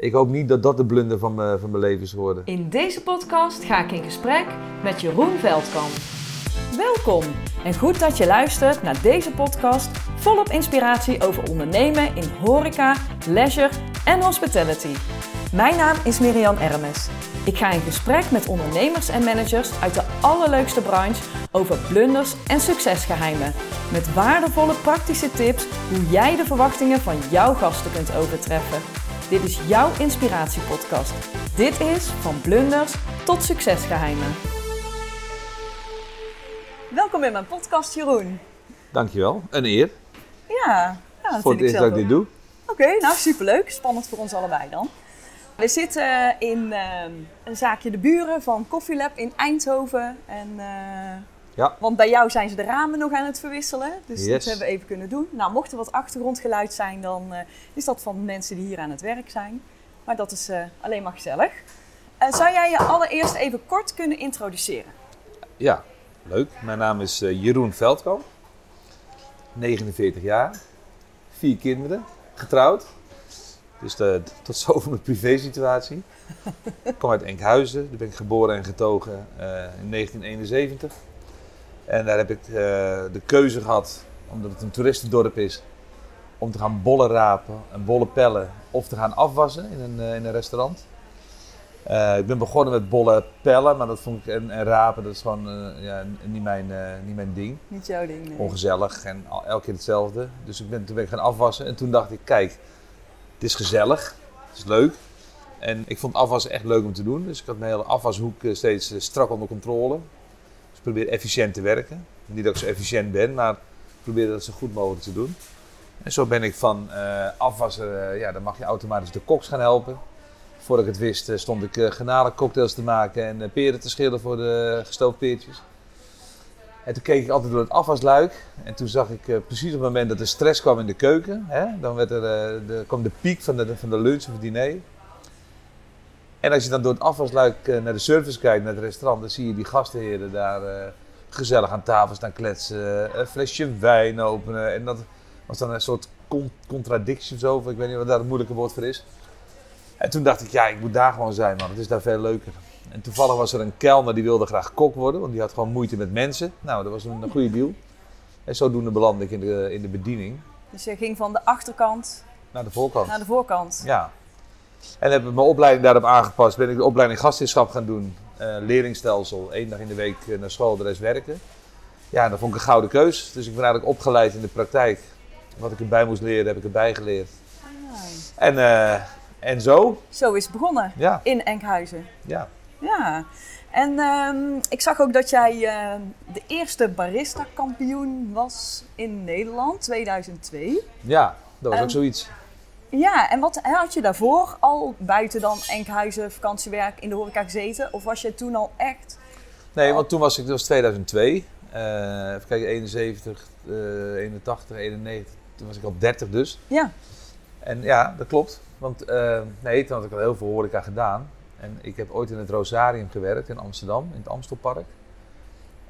Ik hoop niet dat dat de blunder van, van mijn leven is geworden. In deze podcast ga ik in gesprek met Jeroen Veldkamp. Welkom en goed dat je luistert naar deze podcast volop inspiratie over ondernemen in horeca, leisure en hospitality. Mijn naam is Miriam Ermes. Ik ga in gesprek met ondernemers en managers uit de allerleukste branche over blunders en succesgeheimen. Met waardevolle praktische tips hoe jij de verwachtingen van jouw gasten kunt overtreffen. Dit is jouw inspiratiepodcast. Dit is van blunders tot succesgeheimen. Welkom in mijn podcast, Jeroen. Dankjewel. Een eer. Ja, ja dat voor het eerst dat ik dit doe. Oké, nou superleuk. Spannend voor ons allebei dan. We zitten in ehm, een zaakje De Buren van Coffee Lab in Eindhoven. En, eh, Ja. Want bij jou zijn ze de ramen nog aan het verwisselen. Dus dat hebben we even kunnen doen. Nou, mocht er wat achtergrondgeluid zijn, dan eh, is dat van mensen die hier aan het werk zijn. Maar dat is eh, alleen maar gezellig. Eh, zou jij je allereerst even kort kunnen introduceren? Ja, leuk. Mijn naam is Jeroen Veldkamp. 49 jaar. Vier kinderen. Getrouwd. Dus de, tot zover mijn privésituatie. Ik kom uit Enkhuizen. Daar ben ik geboren en getogen in 1971. En daar heb ik eh, de keuze gehad, omdat het een toeristendorp is, om te gaan bollen rapen en bollen pellen of te gaan afwassen in een, eh, in een restaurant. Eh, ik ben begonnen met bollen pellen, maar dat vond ik en, en rapen, dat is gewoon ja, niet, mijn, niet mijn ding. Niet jouw ding. nee. Ongezellig en al, elke keer hetzelfde. Dus ik ben, toen ben ik gaan afwassen en toen dacht ik, kijk, het is gezellig, het is leuk. En ik vond afwassen echt leuk om te doen, dus ik had mijn hele afwashoek steeds strak onder controle. Ik probeer efficiënt te werken. Niet dat ik zo efficiënt ben, maar probeer dat zo goed mogelijk te doen. En zo ben ik van eh, afwassen, eh, ja, dan mag je automatisch de koks gaan helpen. Voordat ik het wist, eh, stond ik uh, garnalencocktails te maken en peren te schillen voor de gestoofd peertjes. En toen keek ik altijd door het afwasluik. En toen zag ik precies op het moment dat er stress kwam in de keuken. Hè, dan werd er, de, kwam de piek van de, van de lunch of het diner. En als je dan door het afwasluik eh, naar de service kijkt, naar het restaurant, dan zie je die gastheren daar eh, gezellig aan tafel staan kletsen. Een flesje wijn openen. En dat was dan een soort con- contradictie of zo. of Ik weet niet wat daar het moeilijke woord voor is. En toen dacht ik, ja, ik moet daar gewoon zijn, man. Het is daar veel leuker. En toevallig was er een kelner die wilde graag kok worden, want die had gewoon moeite met mensen. Nou, dat was een, een goede deal. En zodoende belandde ik in de, in de bediening Dus je ging van de achterkant naar de voorkant. naar de voorkant. Ja. En heb ik mijn opleiding daarop aangepast. Ben ik de opleiding gastheerschap gaan doen. Eh leerlingstelsel. Eén dag in de week eh, naar school, de rest werken. Ja, dat vond ik een gouden keus. Dus ik ben eigenlijk opgeleid in de praktijk. Wat ik erbij moest leren, heb ik erbij geleerd. Ah, En, eh, en zo, Zo is het begonnen ja, in Enkhuizen. ja. Ja, en ehm, ik zag ook dat jij ehm, de eerste barista-kampioen was in Nederland, 2002. Ja, dat was ook zoiets. Ja, en wat had je daarvoor al buiten dan Enkhuizen vakantiewerk in de horeca gezeten? Of was je toen al echt... Nee, want toen was ik, dat was 2002. Eh even kijken, 71, eh 81, 91. Toen was ik al 30 dus. Ja, En ja, dat klopt. Want eh, nee, toen had ik al heel veel horeca gedaan. En ik heb ooit in het Rosarium gewerkt in Amsterdam, in het Amstelpark.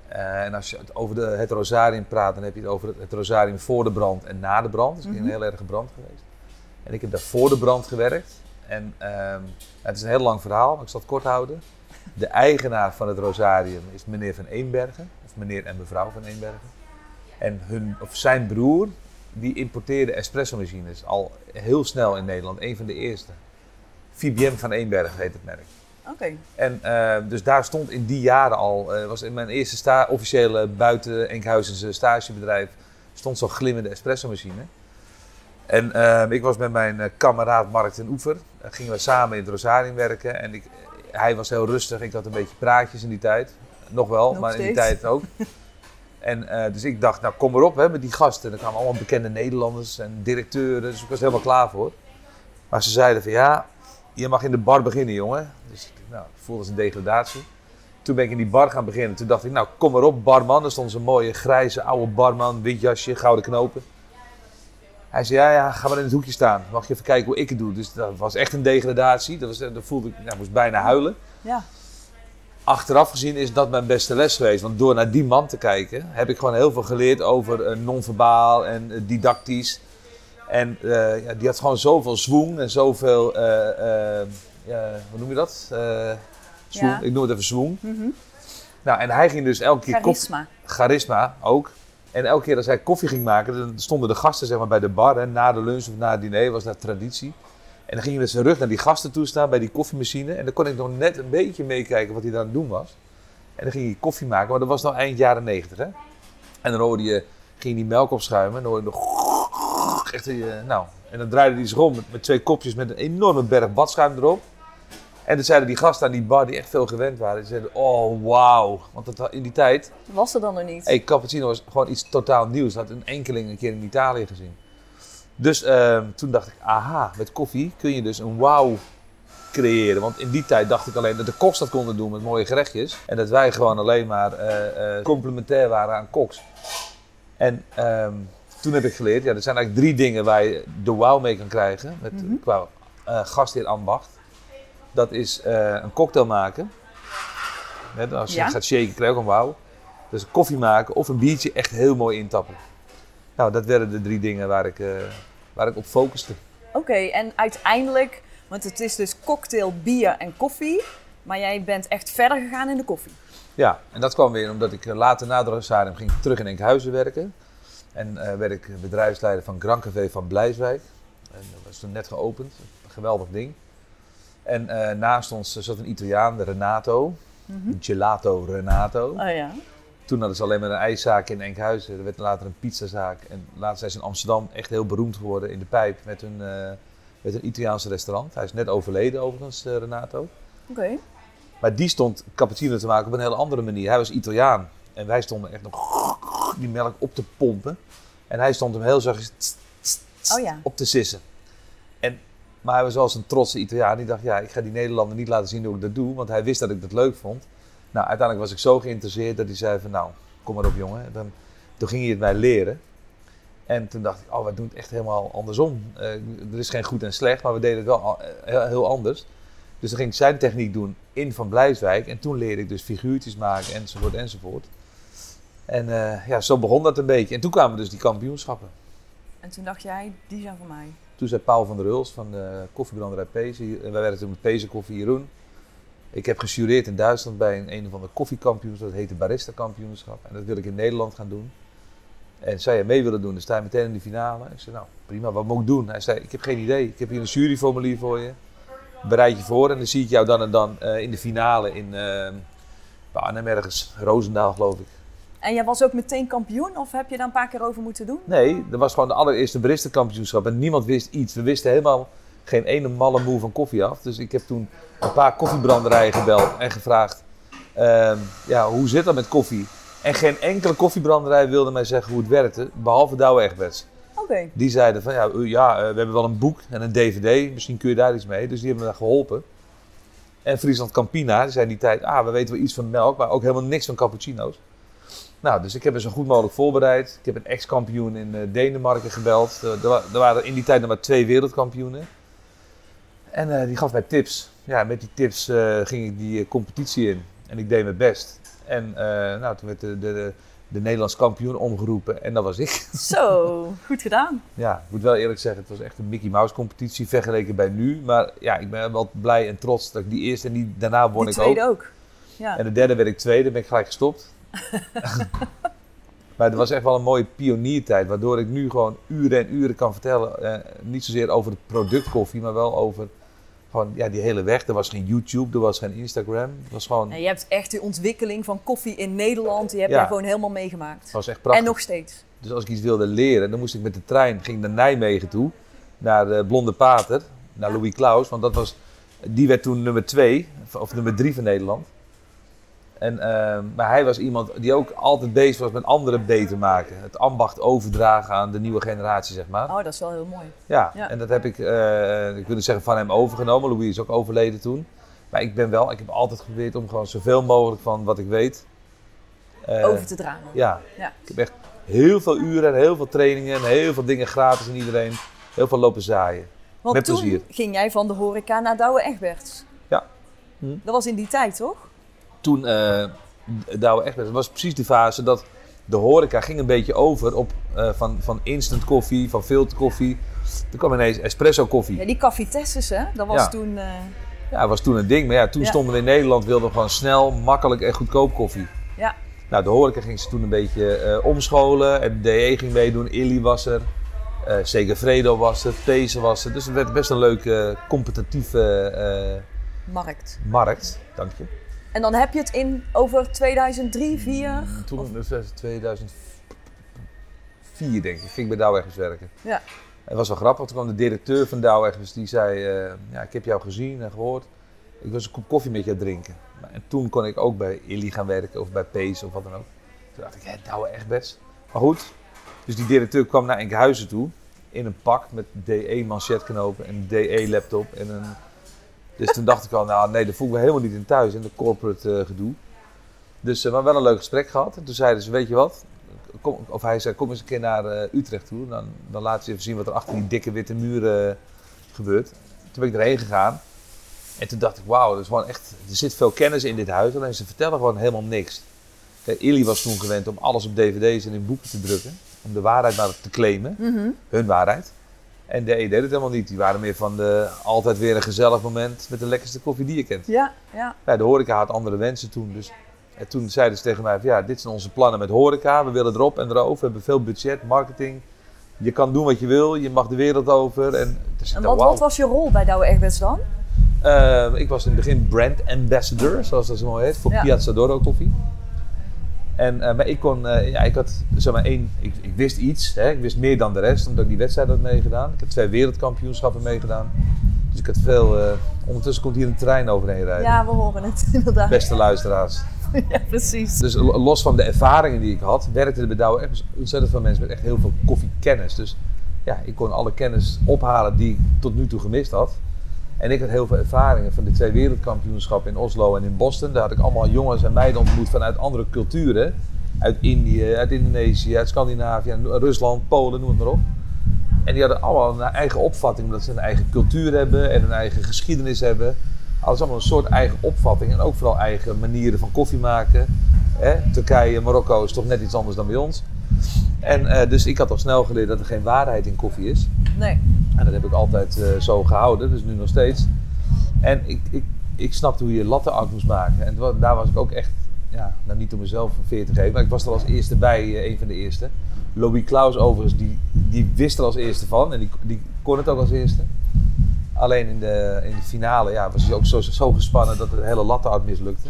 Eh, en als je het over de, het Rosarium praat, dan heb je het over het, het Rosarium voor de brand en na de brand. Dus ik ben Mhm. een heel erge brand geweest. En ik heb daar voor de brand gewerkt. En ehm, het is een heel lang verhaal, maar ik zal het kort houden. De eigenaar van het Rosarium is meneer Van Eenbergen, of meneer en mevrouw Van Eenbergen. En hun, of zijn broer, die importeerde espresso-machines al heel snel in Nederland. Een van de eerste. VBM van Eenbergen heet het merk. oké. En eh, dus daar stond in die jaren al, eh, was in mijn eerste officiële buiten Enkhuizense stagebedrijf, stond zo'n glimmende espresso-machine. En eh, ik was met mijn eh, kameraad Mark ten Oever, eh, gingen we samen in het Rosarium werken. En ik, hij was heel rustig, ik had een beetje praatjes in die tijd. Nog wel, Nog maar in die tijd ook. En eh, dus ik dacht, nou kom erop hè, met die gasten. Er kwamen allemaal bekende Nederlanders en directeuren, dus ik was helemaal klaar voor. Maar ze zeiden van ja, je mag in de bar beginnen jongen. Dus ik, nou, voelde als een degradatie. Toen ben ik in die bar gaan beginnen. Toen dacht ik, nou kom erop barman. Er stond zo'n mooie grijze oude barman, wit jasje, gouden knopen. Hij zei, ja, ja, ga maar in het hoekje staan. Mag je even kijken hoe ik het doe. Dus dat was echt een degradatie. Dat, was, dat voelde ik, nou, ik moest bijna huilen. Ja, Achteraf gezien is dat mijn beste les geweest. Want door naar die man te kijken, heb ik gewoon heel veel geleerd over eh, non-verbaal en eh, didactisch. En eh, ja, die had gewoon zoveel zwoeng en zoveel, eh, eh, ja, hoe noem je dat? Eh zwoeng. Ja. Ik noem het even zwoeng. Mhm. Nou, en hij ging dus elke keer Charisma. charisma ook. En elke keer als hij koffie ging maken, dan stonden de gasten zeg maar, bij de bar. Hè, na de lunch of na het diner was dat traditie. En dan ging hij met zijn rug naar die gasten toe staan bij die koffiemachine. En dan kon ik nog net een beetje meekijken wat hij daar aan het doen was. En dan ging hij koffie maken, maar dat was nog eind jaren negentig. En dan hoorde je, ging die melk opschuimen. En dan hoorde je nog... Eh, nou. En dan draaide hij zich om met, met twee kopjes met een enorme berg badschuim erop. En toen zeiden die gasten aan die bar, die echt veel gewend waren, die zeiden, oh wauw. Want dat, in die tijd, Was er dan nog niet? Hey, cappuccino was gewoon iets totaal nieuws. Dat had een enkeling een keer in Italië gezien. Dus ehm, toen dacht ik, aha, met koffie kun je dus een wauw creëren. Want in die tijd dacht ik alleen dat de koks dat konden doen met mooie gerechtjes. En dat wij gewoon alleen maar eh, eh, complementair waren aan koks. En ehm, toen heb ik geleerd, ja, er zijn eigenlijk drie dingen waar je de wauw mee kan krijgen. Met, Mhm. Qua eh gastheer ambacht. Dat is eh, een cocktail maken. Hè, als je Ja. gaat shaken krijg je ook een wauw. Dus koffie maken of een biertje echt heel mooi intappen. Nou, dat werden de drie dingen waar ik, eh, waar ik op focuste. Oké, en uiteindelijk, want het is dus cocktail, bier en koffie. Maar jij bent echt verder gegaan in de koffie. Ja, en dat kwam weer omdat ik eh, later na de Rosarium ging terug in Enkhuizen werken. En werd ik bedrijfsleider van Grand Café van Blijswijk. En dat was toen net geopend. Een geweldig ding. En eh, naast ons zat een Italiaan, Renato. Gelato Renato. Oh ja. Toen hadden ze alleen maar een ijszaak in Enkhuizen. Er werd later een pizzazaak. En later zijn ze in Amsterdam echt heel beroemd geworden in de pijp met hun, eh, met een Italiaanse restaurant. Hij is net overleden overigens, eh, Renato. Oké. Maar die stond cappuccino te maken op een hele andere manier. Hij was Italiaan. En wij stonden echt nog die melk op te pompen. En hij stond hem heel zachtjes Oh ja. op te sissen. Maar hij was wel een trotse Italiaan. Die dacht, ja, ik ga die Nederlander niet laten zien hoe ik dat doe. Want hij wist dat ik dat leuk vond. Nou, uiteindelijk was ik zo geïnteresseerd dat hij zei van, nou, kom maar op jongen. En Dan, toen ging hij het mij leren. En toen dacht ik, oh, wij doen het echt helemaal andersom. Eh, er is geen goed en slecht, maar we deden het wel eh, heel, anders. Dus dan ging ik zijn techniek doen in Van Blijswijk. En toen leerde ik dus figuurtjes maken, enzovoort, enzovoort. En eh, ja, zo begon dat een beetje. En toen kwamen dus die kampioenschappen. En toen dacht jij, die zijn voor mij. Toen zei Paul van der Huls van de koffiebranderij Pezen. en Wij werkten met Pezen Koffie Jeroen. Ik heb gejureerd in Duitsland bij een, een van de koffiekampioenschap. Dat heette Barista Kampioenschap. En dat wil ik in Nederland gaan doen. En zij mee willen doen, dan sta je meteen in de finale. Ik zei, nou prima, wat moet ik doen? Hij zei, ik heb geen idee. Ik heb hier een juryformulier voor je. Bereid je voor en dan zie ik jou dan en dan eh, in de finale in uh, ergens. Roosendaal geloof ik. En jij was ook meteen kampioen of heb je daar een paar keer over moeten doen? Nee, dat was gewoon de allereerste barista kampioenschap en niemand wist iets. We wisten helemaal geen ene malle moe van koffie af. Dus ik heb toen een paar koffiebranderijen gebeld en gevraagd, ehm, ja, hoe zit dat met koffie? En geen enkele koffiebranderij wilde mij zeggen hoe het werkte, behalve Douwe Egberts. Oké. Die zeiden van, ja, u- ja eh, we hebben wel een boek en een dvd, misschien kun je daar iets mee. Dus die hebben me daar geholpen. En Friesland Campina, die zei in die tijd, ah, we weten wel iets van melk, maar ook helemaal niks van cappuccino's. Nou, dus ik heb me zo goed mogelijk voorbereid. Ik heb een ex-kampioen in eh, Denemarken gebeld. Eh, er, er waren in die tijd nog maar twee wereldkampioenen. En eh, die gaf mij tips. Ja, met die tips ging ik die competitie in. En ik deed mijn best. En nou, toen werd de, de, de, de Nederlands kampioen omgeroepen. En dat was ik. Zo, goed gedaan. Ja, ik moet wel eerlijk zeggen, het was echt een Mickey Mouse competitie vergeleken bij nu. Maar ja, ik ben wel blij en trots dat ik die eerste en die daarna won Die ik ook. tweede ook. Ja. En de derde werd ik tweede, ben ik gelijk gestopt. maar het was echt wel een mooie pioniertijd, waardoor ik nu gewoon uren en uren kan vertellen. eh, niet zozeer over het product koffie, maar wel over gewoon, ja, die hele weg. Er was geen YouTube, er was geen Instagram. Het was gewoon, En je hebt echt de ontwikkeling van koffie in Nederland, die heb Ja. je gewoon helemaal meegemaakt. het was echt prachtig. En nog steeds. Dus als ik iets wilde leren, dan moest ik met de trein ging naar Nijmegen toe. Naar de Blonde Pater, naar Louis Klaus. Want dat was, die werd toen nummer twee, of nummer drie van Nederland. En, ehm, maar hij was iemand die ook altijd bezig was met anderen beter maken. Het ambacht overdragen aan de nieuwe generatie, zeg maar. Oh, dat is wel heel mooi. Ja, Ja. en dat heb ik, eh, ik wil niet zeggen van hem overgenomen. Louis is ook overleden toen. Maar ik ben wel, ik heb altijd geprobeerd om gewoon zoveel mogelijk van wat ik weet. eh, Over te dragen. ja. Ja. ik heb echt heel veel uren en heel veel trainingen en heel veel dingen gratis aan iedereen. Heel veel lopen zaaien. Want Met toen plezier. ging jij van de horeca naar Douwe Egberts. Ja. Hm. Dat was in die tijd, toch? Toen, eh Douwe echt, dat was precies die fase dat de horeca ging een beetje over op, eh, van, van instant koffie, van filterkoffie, Toen kwam ineens espresso koffie. Ja, die cafetesses, hè? Dat was Ja. toen... eh, Ja, dat was toen een ding. Maar ja, toen Ja. stonden we in Nederland, wilden we gewoon snel, makkelijk en goedkoop koffie. Ja. Nou, de horeca ging ze toen een beetje omscholen. En DE ging meedoen, Illy was er. eh Segafredo was er, These was er. Dus het werd best een leuke, competitieve markt. markt. Dank je. En dan heb je het in over 2003, 4. Toen, dat was 2004 denk ik, ging ik bij ergens werken. Ja. Het was wel grappig, toen kwam de directeur van Douw ergens, die zei, eh, ja, ik heb jou gezien en gehoord. Ik was een kop koffie met het drinken. En toen kon ik ook bij Illy gaan werken of bij Pees of wat dan ook. Toen dacht ik, hé, Douwe echt best. Maar goed, dus die directeur kwam naar Enkhuizen toe in een pak met DE manchetknopen en een DE laptop en een... Dus toen dacht ik al, nou nee, dat voel ik me helemaal niet in thuis in de corporate eh, gedoe. Dus we hebben wel een leuk gesprek gehad. En toen zeiden ze, weet je wat? Kom, of hij zei, kom eens een keer naar eh, Utrecht toe. Dan, dan laat ze even zien wat er achter die dikke witte muren gebeurt. Toen ben ik erheen gegaan. En toen dacht ik, wauw, er, is gewoon echt, er zit veel kennis in dit huis. Alleen ze vertellen gewoon helemaal niks. Kijk, Illy was toen gewend om alles op dvd's en in boeken te drukken. Om de waarheid maar te claimen. Mhm. Hun waarheid. En de E deed het helemaal niet. Die waren meer van de, altijd weer een gezellig moment met de lekkerste koffie die je kent. Ja, ja. Ja, de horeca had andere wensen toen. Dus en toen zeiden ze tegen mij: van, ja, dit zijn onze plannen met horeca. We willen erop en erover. We hebben veel budget, marketing. Je kan doen wat je wil. Je mag de wereld over. En, dus wat, wat was je rol bij Douwe Egberts dan? Eh, ik was in het begin brand ambassador, zoals dat zo mooi heet, voor Ja. Piazza Doro koffie. En, eh, maar ik kon, eh, ja, ik had zeg maar één, ik, ik wist iets, hè, ik wist meer dan de rest, omdat ik die wedstrijd had meegedaan. Ik heb twee wereldkampioenschappen meegedaan. Dus ik had veel, eh, ondertussen komt hier een trein overheen rijden. Ja, we horen het inderdaad. Beste luisteraars. Ja, precies. Dus lo- los van de ervaringen die ik had, werkte er bij Douwe echt ontzettend veel mensen met echt heel veel koffiekennis. Dus ja, ik kon alle kennis ophalen die ik tot nu toe gemist had. En ik had heel veel ervaringen van de twee wereldkampioenschappen in Oslo en in Boston. Daar had ik allemaal jongens en meiden ontmoet vanuit andere culturen. Uit Indië, uit Indonesië, uit Scandinavië, Rusland, Polen, noem het maar op. En die hadden allemaal een eigen opvatting, omdat ze een eigen cultuur hebben en een eigen geschiedenis hebben. Alles allemaal een soort eigen opvatting en ook vooral eigen manieren van koffie maken. Hè? Turkije, Marokko is toch net iets anders dan bij ons. En eh, dus ik had al snel geleerd dat er geen waarheid in koffie is. Nee. En dat heb ik altijd eh, zo gehouden, dus nu nog steeds. En ik, ik, ik snapte hoe je latte art moest maken. En daar was ik ook echt, ja, nou niet om mezelf een veer te geven, maar ik was er als eerste bij, eh, een van de eerste. Louis Klaus overigens, die, die wist er als eerste van en die, die kon het ook als eerste. Alleen in de, in de finale ja, was hij ook zo, zo gespannen dat de hele latte art mislukte.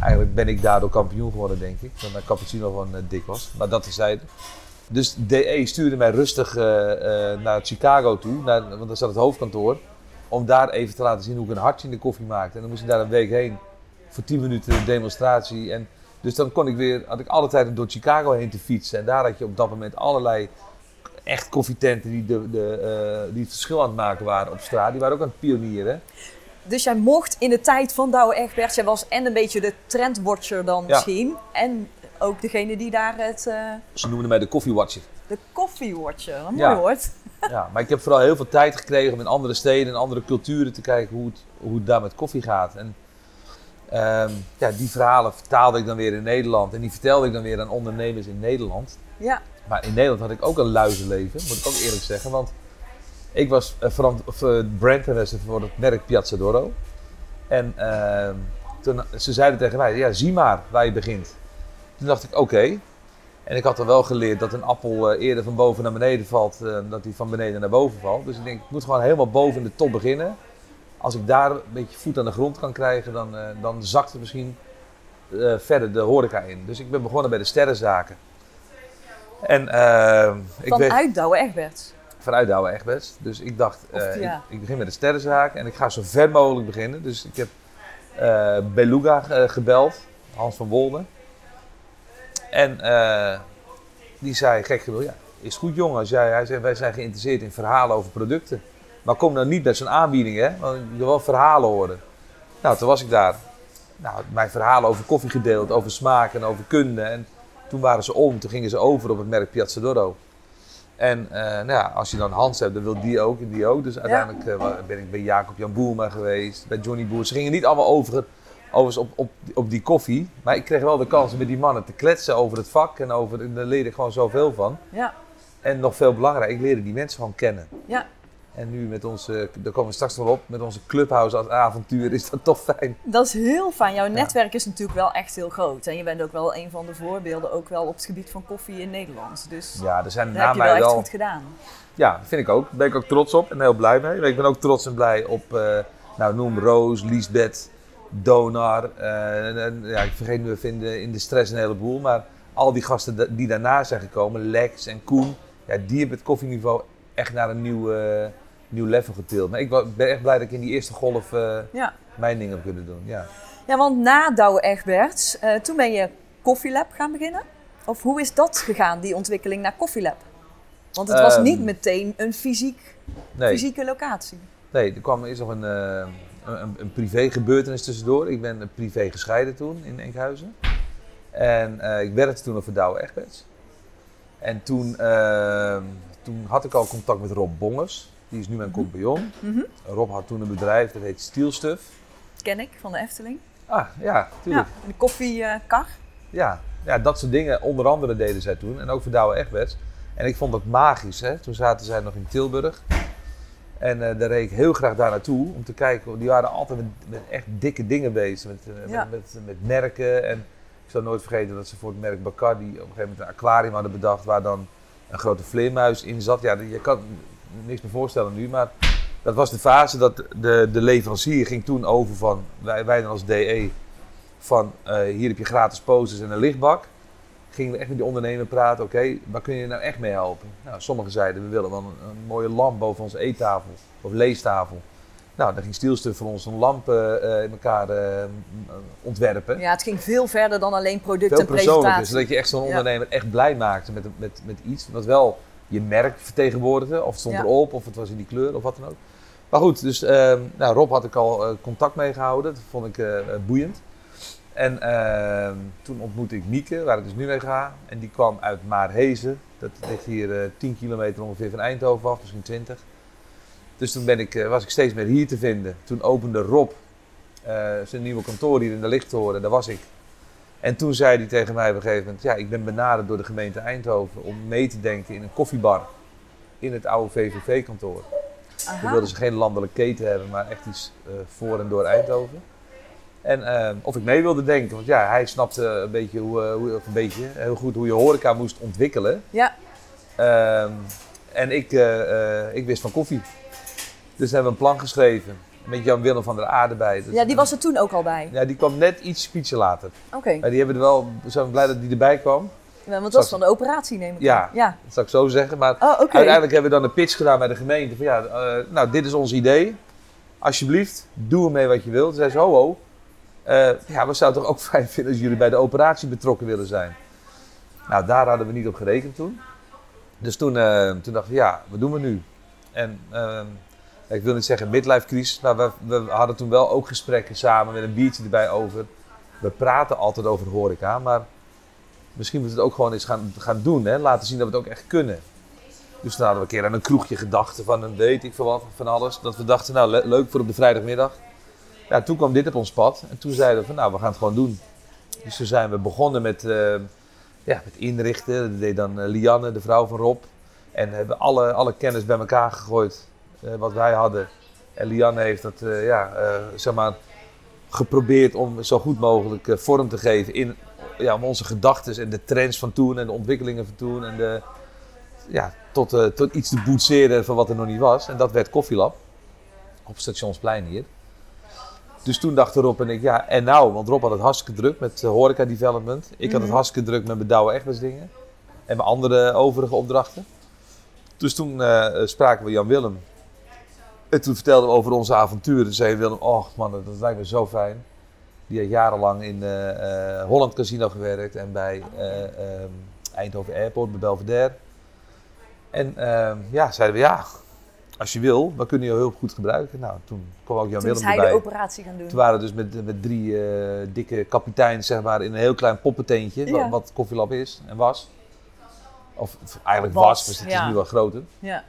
Eigenlijk ben ik daardoor kampioen geworden, denk ik. Omdat mijn cappuccino gewoon eh, dik was. Maar dat terzijde. Dus DE stuurde mij rustig eh, eh, naar Chicago toe, naar, want daar zat het hoofdkantoor. Om daar even te laten zien hoe ik een hartje in de koffie maakte. En dan moest ik daar een week heen voor 10 minuten een demonstratie. En dus dan kon ik weer, had ik alle tijd door Chicago heen te fietsen. En daar had je op dat moment allerlei echt koffietenten die, de, de, die het verschil aan het maken waren op straat. Die waren ook aan het pionieren. Dus jij mocht in de tijd van Douwe Egberts, jij was en een beetje de trendwatcher dan Ja. misschien. En ook degene die daar het, eh, Ze noemden mij de koffiewatcher. de koffiewatcher, wat mooi Ja. woord. Ja, maar ik heb vooral heel veel tijd gekregen om in andere steden en andere culturen te kijken hoe het, hoe het daar met koffie gaat. En ehm, ja, die verhalen vertaalde ik dan weer in Nederland en die vertelde ik dan weer aan ondernemers in Nederland. Ja, Maar in Nederland had ik ook een luizenleven, moet ik ook eerlijk zeggen. Want ik was eh, of, eh, brand ambassador voor het merk Piazza Doro. En ehm, toen, ze zeiden tegen mij, ja, zie maar waar je begint. Toen dacht ik, oké. En ik had al wel geleerd dat een appel eh, eerder van boven naar beneden valt eh, dan dat hij van beneden naar boven valt. Dus ik denk, ik moet gewoon helemaal boven de top beginnen. Als ik daar een beetje voet aan de grond kan krijgen, dan, eh, dan zakt het misschien eh, verder de horeca in. Dus ik ben begonnen bij de sterrenzaken. En eh, ik weet vanuit Douwe Vanuit Douwe Egberts. Dus ik dacht, eh, ja. ik, ik begin met de sterrenzaak en ik ga zo ver mogelijk beginnen. Dus ik heb eh, Beluga eh, gebeld, Hans van Wolde. En die zei, gek genoeg, ja, is goed jongen. Als jij, hij zei, wij zijn geïnteresseerd in verhalen over producten. Maar kom nou niet met zo'n aanbieding, hè. Want je wil wel verhalen horen. Nou, toen was ik daar. Nou, mijn verhalen over koffie gedeeld, over smaak en over kunde. En toen waren ze om, toen gingen ze over op het merk Piazza Doro. En eh, nou ja, als je dan Hans hebt, dan wil die ook en die ook. Dus uiteindelijk eh, ben ik bij Jacob Jan Boerma geweest, bij Johnny Boer. Ze gingen niet allemaal over, overigens op, op, op die koffie. Maar ik kreeg wel de kans om met die mannen te kletsen over het vak. En over, en daar leerde ik gewoon zoveel van. Ja, En nog veel belangrijker, ik leerde die mensen gewoon kennen. Ja. En nu met onze, daar komen we straks nog op, met onze clubhouse als avontuur is dat toch fijn. Dat is heel fijn. Jouw netwerk is natuurlijk wel echt heel groot. En je bent ook wel een van de voorbeelden, ook wel op het gebied van koffie in Nederland. Dus Ja, er zijn dat heb je wel echt wel... goed gedaan. Ja, dat vind ik ook. Daar ben ik ook trots op en heel blij mee. Ik ben ook trots en blij op, eh, nou noem Roos, Liesbeth, Donar. eh, en, en, ja, ik vergeet nu even in de, in de stress een heleboel. Maar al die gasten die daarna zijn gekomen, Lex en Koen. Ja, die hebben het koffieniveau echt naar een nieuw, eh, nieuw level getild. Maar ik ben echt blij dat ik in die eerste golf eh, Ja. mijn dingen heb kunnen doen. Ja. Ja, want na Douwe Egberts, eh, toen ben je Coffee Lab gaan beginnen. Of hoe is dat gegaan, die ontwikkeling naar Coffee Lab? Want het was Ehm, niet meteen een fysiek, Nee. fysieke locatie. Nee, er kwam eerst nog een, eh, een, een privé gebeurtenis tussendoor. Ik ben privé gescheiden toen in Enkhuizen. En ik werkte toen nog voor Douwe Egberts. En toen, eh, toen had ik al contact met Rob Bongers. Die is nu mijn compagnon. Mhm. Rob had toen een bedrijf dat heet Stielstuff. Ken ik van de Efteling. Ah, ja, tuurlijk. Ja, de koffiekar. Ja. Ja, dat soort dingen onder andere deden zij toen. En ook voor Douwe Egberts. En ik vond dat magisch. Hè? Toen zaten zij nog in Tilburg. En eh, daar reed ik heel graag daar naartoe om te kijken. Die waren altijd met, met echt dikke dingen bezig. Met, eh, Ja. met, met, met merken. En ik zal nooit vergeten dat ze voor het merk Bacardi op een gegeven moment een aquarium hadden bedacht. Waar dan een grote vleermuis in zat. Ja, je kan niks meer voorstellen nu. Maar dat was de fase dat de, de leverancier ging toen over van, wij, wij dan als DE, van eh, hier heb je gratis posters en een lichtbak. Gingen we echt met die ondernemer praten, oké, waar kun je nou echt mee helpen? Nou, sommigen zeiden, we willen wel een, een mooie lamp boven onze eettafel of leestafel. Nou, dan ging Stielstuff voor ons een lamp eh, eh, in elkaar ontwerpen. Ja, het ging veel verder dan alleen product Veel en persoonlijker, presentatie. zodat je echt zo'n Ja. ondernemer echt blij maakte met, met, met iets wat wel je merk vertegenwoordigde. Of het stond Ja. erop, of het was in die kleur, of wat dan ook. Maar goed, dus ehm, nou, Rob had ik al eh, contact mee gehouden. Dat vond ik eh, eh, boeiend. En ehm, toen ontmoette ik Mieke, waar ik dus nu mee ga. En die kwam uit Maarhezen. Dat ligt hier eh 10 kilometer ongeveer van Eindhoven af, misschien 20. Dus toen ben ik, was ik steeds meer hier te vinden. Toen opende Rob zijn nieuwe kantoor hier in de Lichttoren. Daar was ik. En toen zei hij tegen mij op een gegeven moment: Ja, ik ben benaderd door de gemeente Eindhoven om mee te denken in een koffiebar. In het oude VVV-kantoor. Toen Aha. wilden ze geen landelijke keten hebben, maar echt iets eh, voor en door Eindhoven. En eh, of ik mee wilde denken, want ja, hij snapte een beetje hoe, eh, hoe of een beetje, heel goed hoe je horeca moest ontwikkelen. Ja, Ehm, en ik, ik wist van koffie. Dus hebben we een plan geschreven. Met Jan-Willem van der Aarde bij. Dus, ja, die was er toen ook al bij. Ja, die kwam net iets ietsje later. Oké, Maar die hebben er wel, we zijn blij dat die erbij kwam. Ja, want dat is van de operatie neem ik Ja. aan. Ja. Dat zou ik zo zeggen. Maar Oh, uiteindelijk hebben we dan een pitch gedaan bij de gemeente. Van ja, eh, nou dit is ons idee. Alsjeblieft, doe ermee wat je wilt. Toen zei ze, ho ho. Eh, ja, we zouden toch ook fijn vinden als jullie bij de operatie betrokken willen zijn. Nou, daar hadden we niet op gerekend toen. Dus toen, eh, toen dachten we, ja, wat doen we nu? En eh, ik wil niet zeggen midlife crisis, maar we, we hadden toen wel ook gesprekken samen met een biertje erbij over. We praten altijd over horeca, maar misschien moeten we het ook gewoon eens gaan, gaan doen. Hè? Laten zien dat we het ook echt kunnen. Dus toen hadden we een keer aan een kroegje gedacht van een weet ik veel wat, van alles. Dat we dachten, nou le- leuk voor op de vrijdagmiddag. Ja, toen kwam dit op ons pad en toen zeiden we van nou, we gaan het gewoon doen. Dus toen zijn we begonnen met, eh, ja, met inrichten. Dat deed dan eh, Lianne, de vrouw van Rob. En hebben alle, alle kennis bij elkaar gegooid wat wij hadden. En Lianne heeft dat, eh, ja, eh, zeg maar, geprobeerd om zo goed mogelijk eh, vorm te geven in ja, om onze gedachten en de trends van toen en de ontwikkelingen van toen. En de, ja, tot, eh, tot iets te boetseren van wat er nog niet was. En dat werd Koffielab op Stationsplein hier. Dus toen dachten Rob en ik, ja, en nou? Want Rob had het hartstikke druk met eh, horeca development. Ik had het Mhm. hartstikke druk met mijn Douwe Egberts dingen. En mijn andere overige opdrachten. Dus toen eh, spraken we Jan Willem. En toen vertelden we over onze avonturen. Toen zei Willem, oh man, dat lijkt me zo fijn. Die had jarenlang in eh, eh, Holland Casino gewerkt en bij eh, ehm, Eindhoven Airport, bij Belvedere. En ehm, ja, zeiden we ja, als je wil, dan kun je heel goed gebruiken. Nou, toen kwam ook Jan Toen Willem hij erbij. de operatie gaan doen. Toen waren we dus met, met drie dikke kapiteins zeg maar, in een heel klein poppenteentje, Ja. wat, wat Koffielab is en was. Of, of eigenlijk Was, was, dus het ja. is nu wel groter. Ja.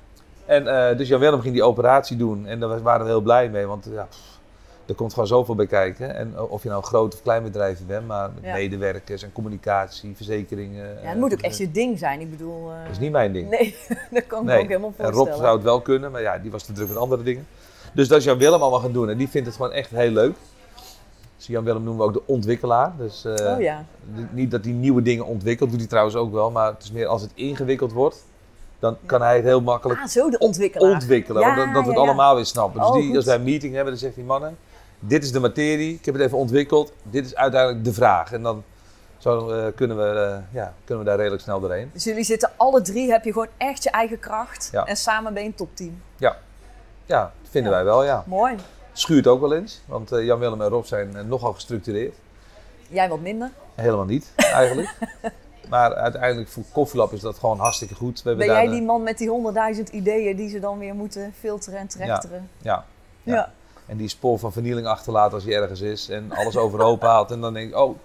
En eh, dus Jan Willem ging die operatie doen en daar waren we heel blij mee, want ja, pff, Er komt gewoon zoveel bij kijken. En eh, of je nou een groot of klein bedrijf bent, maar Ja. medewerkers en communicatie, verzekeringen. Ja, het eh, moet ook echt je ding zijn. Ik bedoel... Dat is niet mijn ding. Nee, dat kan ik Nee. ook helemaal En voorstellen. Rob zou het wel kunnen, maar ja, die was te druk met andere dingen. Dus dat is Jan Willem allemaal gaan doen en die vindt het gewoon echt heel leuk. Dus Jan Willem noemen we ook de ontwikkelaar. Dus Oh ja. niet dat hij nieuwe dingen ontwikkelt, doet hij trouwens ook wel, maar het is meer als het ingewikkeld wordt, dan kan hij het heel makkelijk Ah, zo de ontwikkelaar. ontwikkelen. Ja, dat, dat we het ja, ja. allemaal weer snappen. Dus Oh, die, als wij een meeting hebben, dan zegt die mannen, dit is de materie, ik heb het even ontwikkeld, dit is uiteindelijk de vraag. En dan zo, eh, kunnen, we, eh, ja, kunnen we daar redelijk snel doorheen. Dus jullie zitten alle drie, heb je gewoon echt je eigen kracht. Ja. En samen ben je een topteam. Ja, dat vinden Ja. wij wel, ja. Mooi. Schuurt ook wel eens, want eh, Jan Willem en Rob zijn nogal gestructureerd. Jij wat minder. Helemaal niet, eigenlijk. maar uiteindelijk voor Koffielab is dat gewoon hartstikke goed. We Ben jij die man met die honderdduizend ideeën die ze dan weer moeten filteren en trechteren? Ja, Ja. Ja. en die spoor van vernieling achterlaat als je ergens is en alles overhoop haalt. En dan denk ik, oh,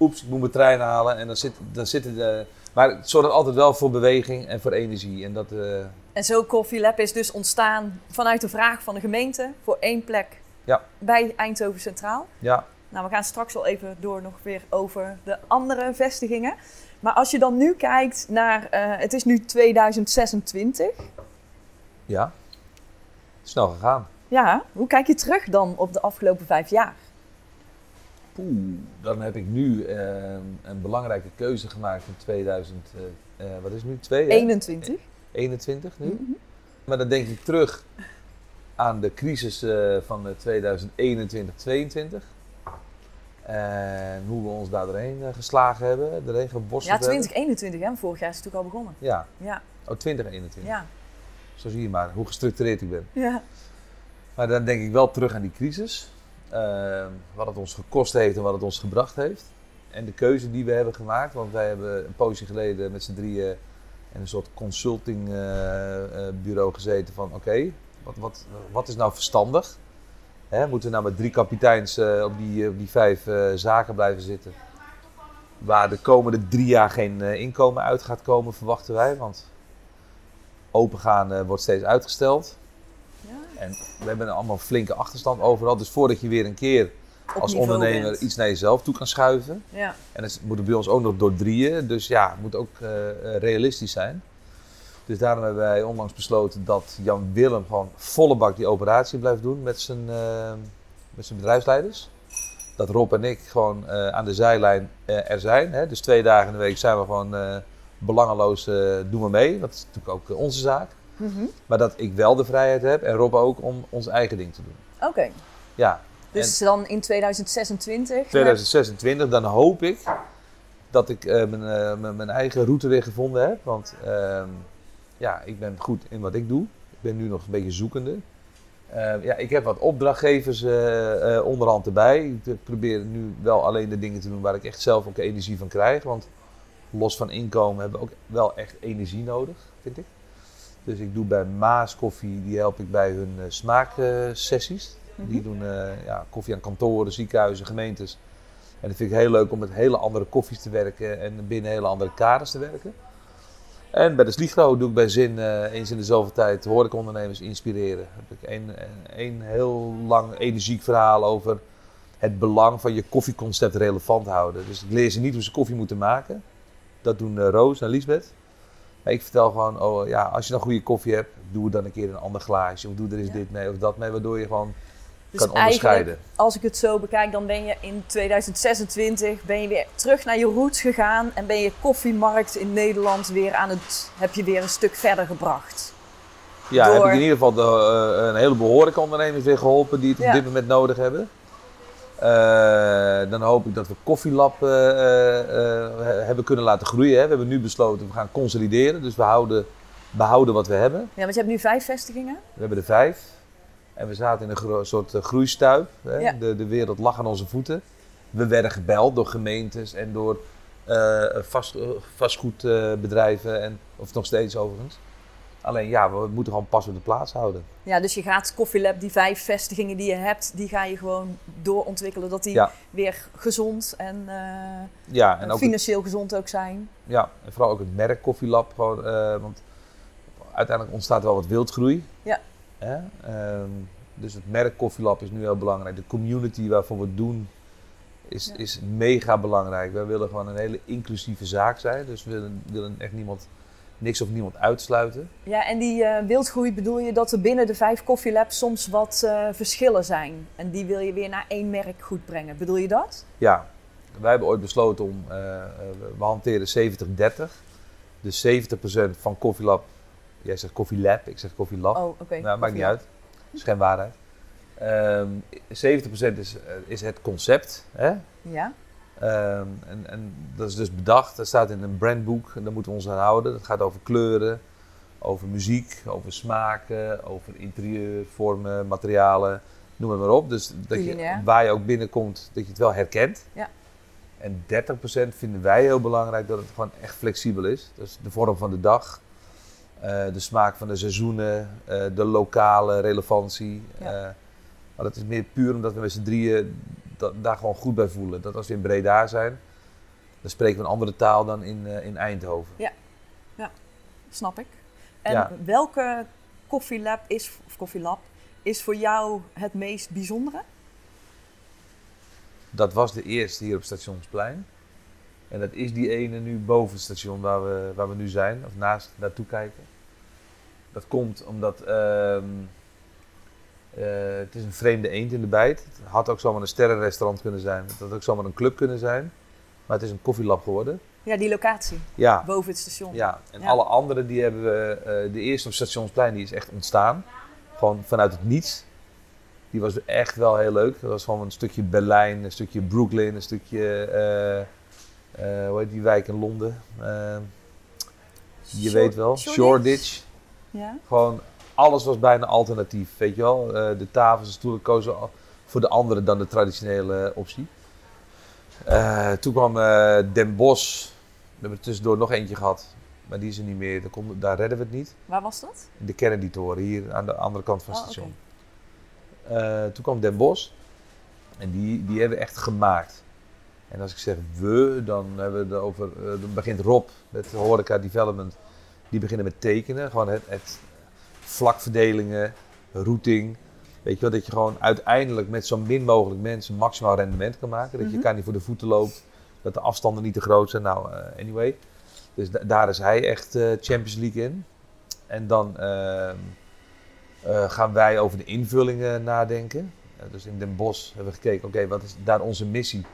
oeps, ik moet mijn trein halen. En dan, zit, dan zitten de... Maar het zorgt altijd wel voor beweging en voor energie. En dat, eh, En zo Coffee Lab is dus ontstaan vanuit de vraag van de gemeente voor één plek Ja. bij Eindhoven Centraal. ja, Nou, we gaan straks wel even door nog weer over de andere vestigingen. Maar als je dan nu kijkt naar, eh, het is nu 2026. ja, snel gegaan. Ja, hoe kijk je terug dan op de afgelopen vijf jaar? Poeh, dan heb ik nu eh, een belangrijke keuze gemaakt in 2000, eh, wat is het nu, twee, hè? 21. 21 nu. Mhm. Maar dan denk ik terug aan de crisis van 2021-22. En hoe we ons daar doorheen eh, geslagen hebben, doorheen geborsteld Ja, hebben. 2021, hè? Vorig jaar is het natuurlijk al begonnen. Ja, Ja, oh 2021. ja, Zo zie je maar hoe gestructureerd ik ben. ja. Maar dan denk ik wel terug aan die crisis. eh, wat het ons gekost heeft en wat het ons gebracht heeft. En de keuze die we hebben gemaakt. Want wij hebben een poosje geleden met z'n drieën in een soort consultingbureau gezeten van oké, wat, wat, wat is nou verstandig? Hè, moeten we nou met drie kapiteins eh, op, die, op die vijf eh, zaken blijven zitten? Waar de komende drie jaar geen eh, inkomen uit gaat komen, verwachten wij. Want opengaan eh, wordt steeds uitgesteld. ja. En we hebben allemaal flinke achterstand overal. Dus voordat je weer een keer Op als ondernemer bent. iets naar jezelf toe kan schuiven. Ja. En dat moet bij ons ook nog door drieën. Dus ja, het moet ook eh, eh, realistisch zijn. Dus daarom hebben wij onlangs besloten dat Jan Willem gewoon volle bak die operatie blijft doen met zijn, eh, met zijn bedrijfsleiders. Dat Rob en ik gewoon eh, aan de zijlijn eh, er zijn. Hè? Dus twee dagen in de week zijn we gewoon belangeloos doen we mee. Dat is natuurlijk ook onze zaak. Mhm. Maar dat ik wel de vrijheid heb en Rob ook om ons eigen ding te doen. Oké, Ja, dus dan in 2026. 2026, dan hoop ik dat ik mijn, mijn, mijn eigen route weer gevonden heb. Want ehm, ja, ik ben goed in wat ik doe. Ik ben nu nog een beetje zoekende. Eh, ja, ik heb wat opdrachtgevers eh, eh, onderhand erbij. Ik probeer nu wel alleen de dingen te doen waar ik echt zelf ook energie van krijg. Want los van inkomen hebben we ook wel echt energie nodig, vind ik. Dus ik doe bij Maas Koffie, die help ik bij hun eh, smaaksessies. Mhm. Die doen eh, ja, koffie aan kantoren, ziekenhuizen, gemeentes. En dat vind ik heel leuk om met hele andere koffies te werken en binnen hele andere kaders te werken. En bij de Sligro doe ik bij Zin eh, eens in de zoveel tijd horecaondernemers inspireren. Heb ik een, een heel lang energiek verhaal over het belang van je koffieconcept relevant houden. Dus ik leer ze niet hoe ze koffie moeten maken. Dat doen eh, Roos en Lisbeth. Maar ik vertel gewoon, oh, ja, als je dan goede koffie hebt, doe dan een keer een ander glaasje. Of doe er eens Ja. dit mee of dat mee, waardoor je gewoon Dus kan onderscheiden. als ik het zo bekijk, dan ben je in 2026 ben je weer terug naar je roots gegaan en ben je koffiemarkt in Nederland weer aan het, heb je weer een stuk verder gebracht. Ja, door- heb ik in ieder geval de, eh, een heleboel horecaondernemers weer geholpen die het Ja. op dit moment nodig hebben. Eh, dan hoop ik dat we Koffielab eh, hebben kunnen laten groeien. Hè. We hebben nu besloten, we gaan consolideren. Dus we houden, behouden wat we hebben. Ja, want je hebt nu vijf vestigingen. We hebben er vijf. En we zaten in een soort eh, groeistuip. Hè. Ja. De, de wereld lag aan onze voeten. We werden gebeld door gemeentes en door eh, vast, eh, vastgoedbedrijven. en, of nog steeds overigens. Alleen ja, we moeten gewoon pas op de plaats houden. Ja, dus je gaat Coffee Lab, die vijf vestigingen die je hebt, die ga je gewoon doorontwikkelen. Dat die Ja. weer gezond en, Ja, en ook financieel gezond ook zijn. Ja, en vooral ook het merk Koffielab. Gewoon, want uiteindelijk ontstaat er wel wat wildgroei. Ja. Hè? Ehm, Dus het merk Koffielab is nu heel belangrijk. De community waarvoor we het doen is, Ja. is mega belangrijk. Wij willen gewoon een hele inclusieve zaak zijn. Dus we willen, willen echt niemand, niks of niemand uitsluiten. Ja, en die eh, wildgroei bedoel je dat er binnen de vijf koffielabs soms wat eh, verschillen zijn. En die wil je weer naar één merk goed brengen. Bedoel je dat? Ja, wij hebben ooit besloten om, eh, we hanteren 70-30. Dus 70% van Koffielab, jij zegt Koffielab, ik zeg Koffielab. Oh, oké. nou, maakt niet uit. Dat is geen waarheid. Ehm 70% is, is het concept. Hè? Ja? Ehm, en, en dat is dus bedacht. Dat staat in een brandboek en daar moeten we ons aan houden. Dat gaat over kleuren, over muziek, over smaken, over interieur, vormen, materialen, noem het maar op. Dus dat je, waar je ook binnenkomt, dat je het wel herkent. Ja. En 30% vinden wij heel belangrijk dat het gewoon echt flexibel is. Dus de vorm van de dag, de smaak van de seizoenen, eh, de lokale relevantie. Ja. Eh, maar dat is meer puur omdat we met z'n drieën da- daar gewoon goed bij voelen. Dat als we in Breda zijn, dan spreken we een andere taal dan in, eh, in Eindhoven. Snap ik. En Ja. welke koffielab is, of koffielab is voor jou het meest bijzondere? Dat was de eerste hier op Stationsplein. En dat is die ene nu boven het station waar we, waar we nu zijn, of naast naartoe kijken. Dat komt omdat ehm, eh, het is een vreemde eend in de bijt. Het had ook zomaar een sterrenrestaurant kunnen zijn. Het had ook zomaar een club kunnen zijn. Maar het is een koffielab geworden. Ja, die locatie Ja, boven het station. ja. en Ja. alle andere die hebben we... eh, de eerste op Stationsplein die is echt ontstaan. Gewoon vanuit het niets. Die was echt wel heel leuk. Dat was gewoon een stukje Berlijn, een stukje Brooklyn, een stukje... eh, hoe heet die wijk in Londen? Eh, je weet wel. Shoreditch? Shoreditch. Ja? Gewoon alles was bijna alternatief, weet je wel. Eh, de tafels en stoelen kozen voor de andere dan de traditionele optie. Eh, toen kwam eh, Den Bosch. We hebben er tussendoor nog eentje gehad. Maar die is er niet meer. Daar, kon- daar redden we het niet. Waar was dat? In de Kennedy-toren, hier aan de andere kant van het Oh, station. Eh, toen kwam Den Bosch. En die, die hebben we echt gemaakt. En als ik zeg we, dan hebben we het over... eh, dan begint Rob met Horeca Development. Die beginnen met tekenen. Gewoon het, het vlakverdelingen, routing. Weet je wel, dat je gewoon uiteindelijk met zo min mogelijk mensen maximaal rendement kan maken. Dat je Mhm. elkaar niet voor de voeten loopt. Dat de afstanden niet te groot zijn. Nou, eh, anyway. Dus da- daar is hij echt eh, Champions League in. En dan ehm, eh, gaan wij over de invullingen nadenken. Dus in Den Bosch hebben we gekeken, oké, wat is daar onze missie?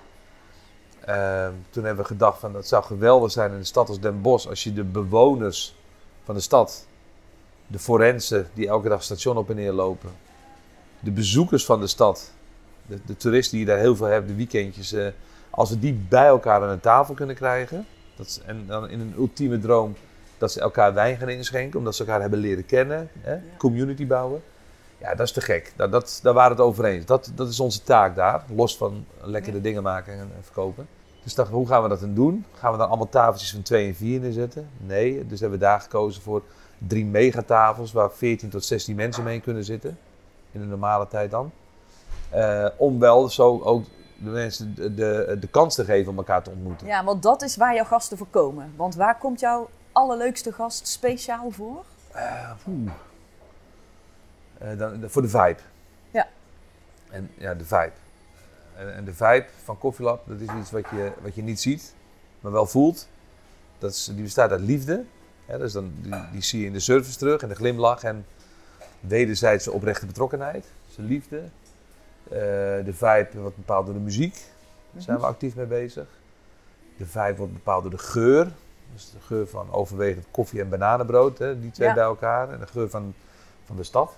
Ehm, toen hebben we gedacht van, dat zou geweldig zijn in een stad als Den Bosch als je de bewoners van de stad, de forensen die elke dag station op en neer lopen, de bezoekers van de stad, de, de toeristen die je daar heel veel hebt, de weekendjes, eh, als we die bij elkaar aan een tafel kunnen krijgen, dat is, en dan in een ultieme droom dat ze elkaar wijn gaan inschenken, omdat ze elkaar hebben leren kennen, hè? community bouwen. Ja, dat is te gek. Dat, dat, daar waren we het over eens. Dat, dat is onze taak daar, los van lekkere Ja. dingen maken en, en verkopen. Dus dachten we, hoe gaan we dat dan doen? Gaan we dan allemaal tafeltjes van 2 en 4 neerzetten? Nee, dus hebben we daar gekozen voor drie megatafels waar 14 tot 16 mensen mee kunnen zitten. In de normale tijd dan. Eh, om wel zo ook de mensen de, de, de kans te geven om elkaar te ontmoeten. Ja, want dat is waar jouw gasten voor komen. Want waar komt jouw allerleukste gast speciaal voor? Eh. Eh, dan, voor de vibe. Ja. En ja, de vibe. En, en de vibe van Coffee dat is iets wat je, wat je niet ziet, maar wel voelt. Dat is, die bestaat uit liefde. Hè, dus dan, die, die zie je in de service terug en de glimlach en wederzijdse oprechte betrokkenheid. Dus de liefde. Eh, de vibe wordt bepaald door de muziek. Daar zijn we actief mee bezig. De vibe wordt bepaald door de geur. Dus de geur van overwegend koffie en bananenbrood, hè, die twee Ja. bij elkaar. En de geur van, van de stad.